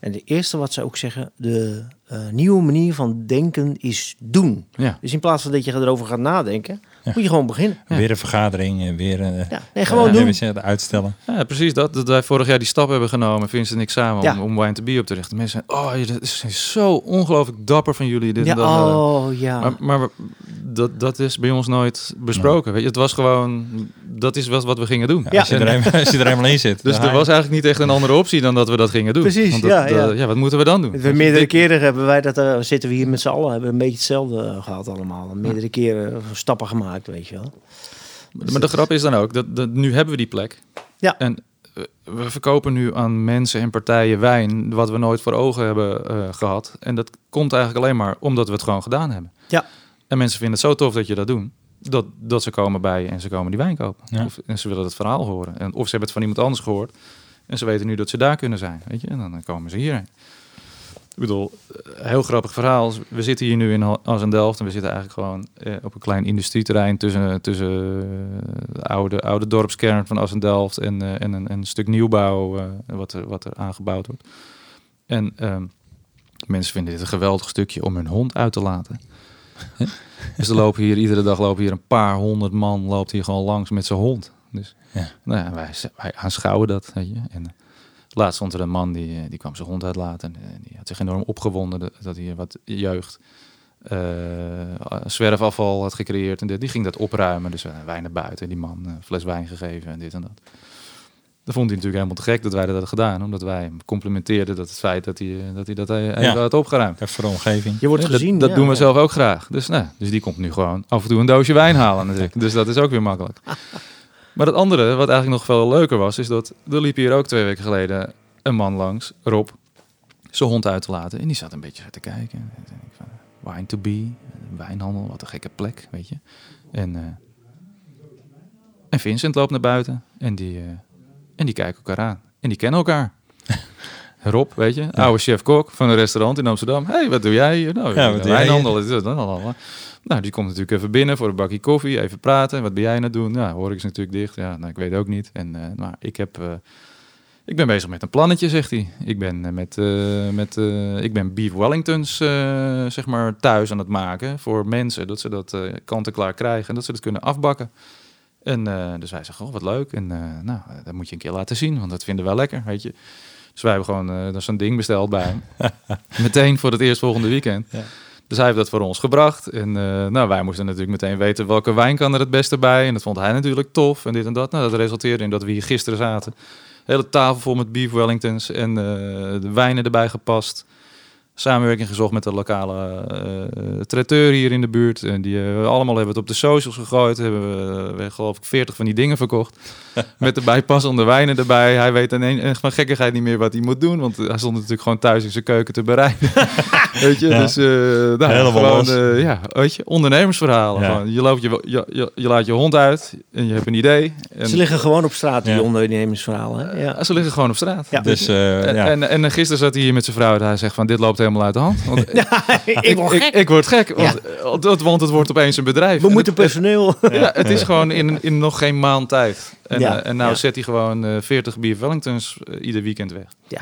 En de eerste wat ze ook zeggen, de nieuwe manier van denken is doen. Ja. Dus in plaats van dat je erover gaat nadenken, Ja. moet je gewoon beginnen. Ja. Weer een vergadering, en weer een Ja, nee, gewoon Ja, doen. we zeggen, uitstellen. Ja, precies dat. Dat wij vorig jaar die stap hebben genomen, Vincent en ik samen, Ja. om, om Wine to Be op te richten. Mensen zeiden, oh, je- dat is zo ongelooflijk dapper van jullie. Dit Ja, en dat. oh ja. Maar, maar dat, dat is bij ons nooit besproken. Weet je, het was gewoon, dat is wat, wat we gingen doen. Ja. Als, je er eenmaal, als je er eenmaal in zit. Dus er was eigenlijk niet echt een andere optie dan dat we dat gingen doen. Precies, Want dat- ja, ja. dat- ja, wat moeten we dan doen? We meerdere keren hebben wij dat, eh, zitten we hier met z'n allen, hebben we een beetje hetzelfde eh, gehad allemaal. Meerdere keren stappen gemaakt, weet je wel. Maar de grap is dan ook, dat, dat nu hebben we die plek. Ja. En eh, we verkopen nu aan mensen en partijen wijn wat we nooit voor ogen hebben eh, gehad. En dat komt eigenlijk alleen maar omdat we het gewoon gedaan hebben. Ja. En mensen vinden het zo tof dat je dat doet. Dat, dat ze komen bij en ze komen die wijn kopen. Ja. Of, en ze willen het verhaal horen. En, of ze hebben het van iemand anders gehoord. En ze weten nu dat ze daar kunnen zijn. Weet je? En dan, komen ze hierheen. Ik bedoel, eh, heel grappig verhaal. We zitten hier nu in Ha- Delft en we zitten eigenlijk gewoon eh, op een klein industrieterrein tussen, tussen eh, de oude, oude dorpskern van Delft en, eh, en een, een stuk nieuwbouw eh, wat, er, wat er aangebouwd wordt. En ehm, mensen vinden dit een geweldig stukje om hun hond uit te laten. Dus er lopen hier iedere dag lopen hier een paar honderd man loopt hier gewoon langs met zijn hond. Dus Ja. nou ja, wij, wij aanschouwen dat. Weet je? En, eh, Laatst stond er een man die, eh, die kwam zijn hond uitlaten. En eh, die had zich enorm opgewonden dat, dat hij wat jeugd eh, zwerfafval had gecreëerd. En dit. die ging dat opruimen. Dus uh, wij naar buiten. Die man een fles wijn gegeven en dit en dat. Dat vond hij natuurlijk helemaal te gek dat wij dat hadden gedaan. Omdat wij hem complimenteerden dat het feit dat hij eh, dat, hij dat even Ja. had opgeruimd. Even voor de omgeving. Je wordt Ja, gezien. Dat, dat ja, doen we ja. zelf ook graag. Dus, nou, dus die komt nu gewoon af en toe een doosje wijn halen natuurlijk. Dus dat is ook weer makkelijk. Maar het andere, wat eigenlijk nog veel leuker was, is dat er liep hier ook twee weken geleden een man langs, Rob, zijn hond uit te laten. En die zat een beetje te kijken. En toen denk ik van, Wine to be, wijnhandel, wat een gekke plek, weet je. En, eh, en Vincent loopt naar buiten en die, eh, en die kijken elkaar aan. En die kennen elkaar. Rob, weet je, oude chef-kok van een restaurant in Amsterdam. Hey, wat doe jij hier? Nou, Ja, wat doe dat. Nou, die komt natuurlijk even binnen voor een bakje koffie, even praten. Wat ben jij aan het doen? Nou, hoor ik is natuurlijk dicht. Ja, nou, ik weet ook niet. En eh, maar ik heb, eh, ik ben bezig met een plannetje, zegt hij. Ik ben eh, met, met, ik ben beef Wellingtons, zeg maar, thuis aan het maken voor mensen, dat ze dat kant-en-klaar krijgen en dat ze dat kunnen afbakken. En eh, dus wij zeggen, oh, wat leuk. En eh, nou, dat moet je een keer laten zien, want dat vinden we wel lekker, weet je. Dus wij hebben gewoon uh, zo'n ding besteld bij hem. Meteen voor het eerstvolgende weekend. Ja. Dus hij heeft dat voor ons gebracht. En uh, nou, wij moesten natuurlijk meteen weten welke wijn kan er het beste bij. En dat vond hij natuurlijk tof en dit en dat. Nou, dat resulteerde in dat we hier gisteren zaten. Hele tafel vol met beef Wellingtons en uh, de wijnen erbij gepast. Samenwerking gezocht met de lokale uh, traiteur hier in de buurt. En die uh, allemaal hebben het op de socials gegooid. Hebben we, uh, geloof ik, 40 van die dingen verkocht. met de bijpassende wijnen erbij. Hij weet echt van gekkigheid niet meer wat hij moet doen. Want hij stond natuurlijk gewoon thuis in zijn keuken te bereiden. weet je, Ja. dus uh, nou, Helemaal gewoon, los. uh, ja, weet je, ondernemersverhalen. Ja. Gewoon, je, loopt je, je, je, je laat je hond uit en je hebt een idee. En, Ze liggen gewoon op straat, die Ja. ondernemersverhalen. hè? Ja. ze liggen gewoon op straat. Ja. Dus eh, En, ja. en, en gisteren zat hij hier met zijn vrouw en hij zegt van dit loopt helemaal helemaal uit de hand. Want ik word ik, gek. ik word gek, want, want, want het wordt opeens een bedrijf. We En moeten personeel. Ja, het is gewoon in, in nog geen maand tijd. En, Ja, eh, en nou ja. zet hij gewoon eh 40 Beer Wellingtons eh, ieder weekend weg. Ja,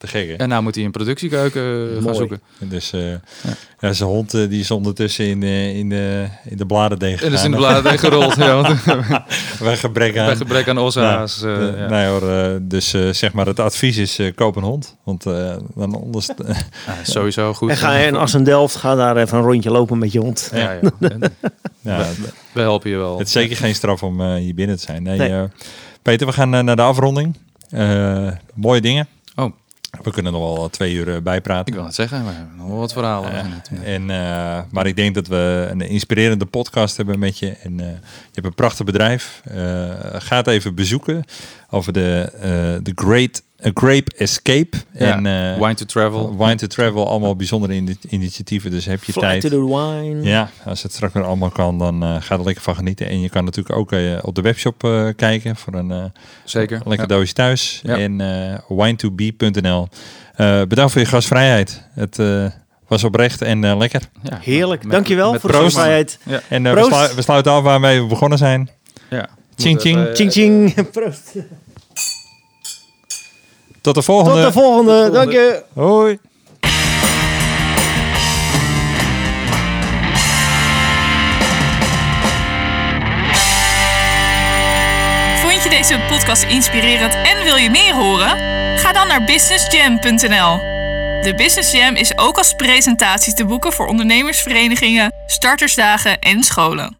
Te gek, hè? En nou moet hij een productiekeuken eh, gaan zoeken. Dus eh, ja. zijn hond eh, die is ondertussen in, de in, de, in de bladerdeeg En is in de bladen gerold. ja, want Bij gebrek aan... bij gebrek aan ossa's. eh, Eh, ja. Nee hoor, eh, dus eh, zeg maar het advies is eh, koop een hond. Want eh, dan anders... Ja, sowieso goed. en ga je in Assendelft, ga daar even een rondje lopen met je hond. Ja, ja. We helpen je wel. het is zeker geen straf om eh, hier binnen te zijn. Nee, Nee. eh, Peter, we gaan naar de afronding. Eh, mooie dingen. Oh. We kunnen nog wel twee uur eh, bijpraten. Ik wil het zeggen, we hebben nog wel wat verhalen. En, eh, maar ik denk dat we een inspirerende podcast hebben met je. En eh, je hebt een prachtig bedrijf. Eh, ga het even bezoeken over de, eh, de Great A Grape Escape. Ja, En, eh, Wine to Travel. Wine to Travel, allemaal bijzondere ini- initiatieven. Dus heb je Fly tijd. to the wine. Ja, als het straks weer allemaal kan, dan eh ga er lekker van genieten. En je kan natuurlijk ook eh, op de webshop eh, kijken voor een eh, Zeker. lekker Ja. doosje thuis. Ja. En eh wine2be.nl. Eh, bedankt voor je gastvrijheid. Het eh, was oprecht en eh, lekker. Ja. Heerlijk. Met- Dankjewel met voor de proost. gastvrijheid. En eh, we, Proost. slu- we sluiten af waarmee we begonnen zijn. Ja. Ching, Moet ching. even, eh, Tot de volgende. Tot de volgende. Dank je. Hoi. Vond je deze podcast inspirerend en wil je meer horen? Ga dan naar businessjam.nl. De Business Jam is ook als presentatie te boeken voor ondernemersverenigingen, startersdagen en scholen.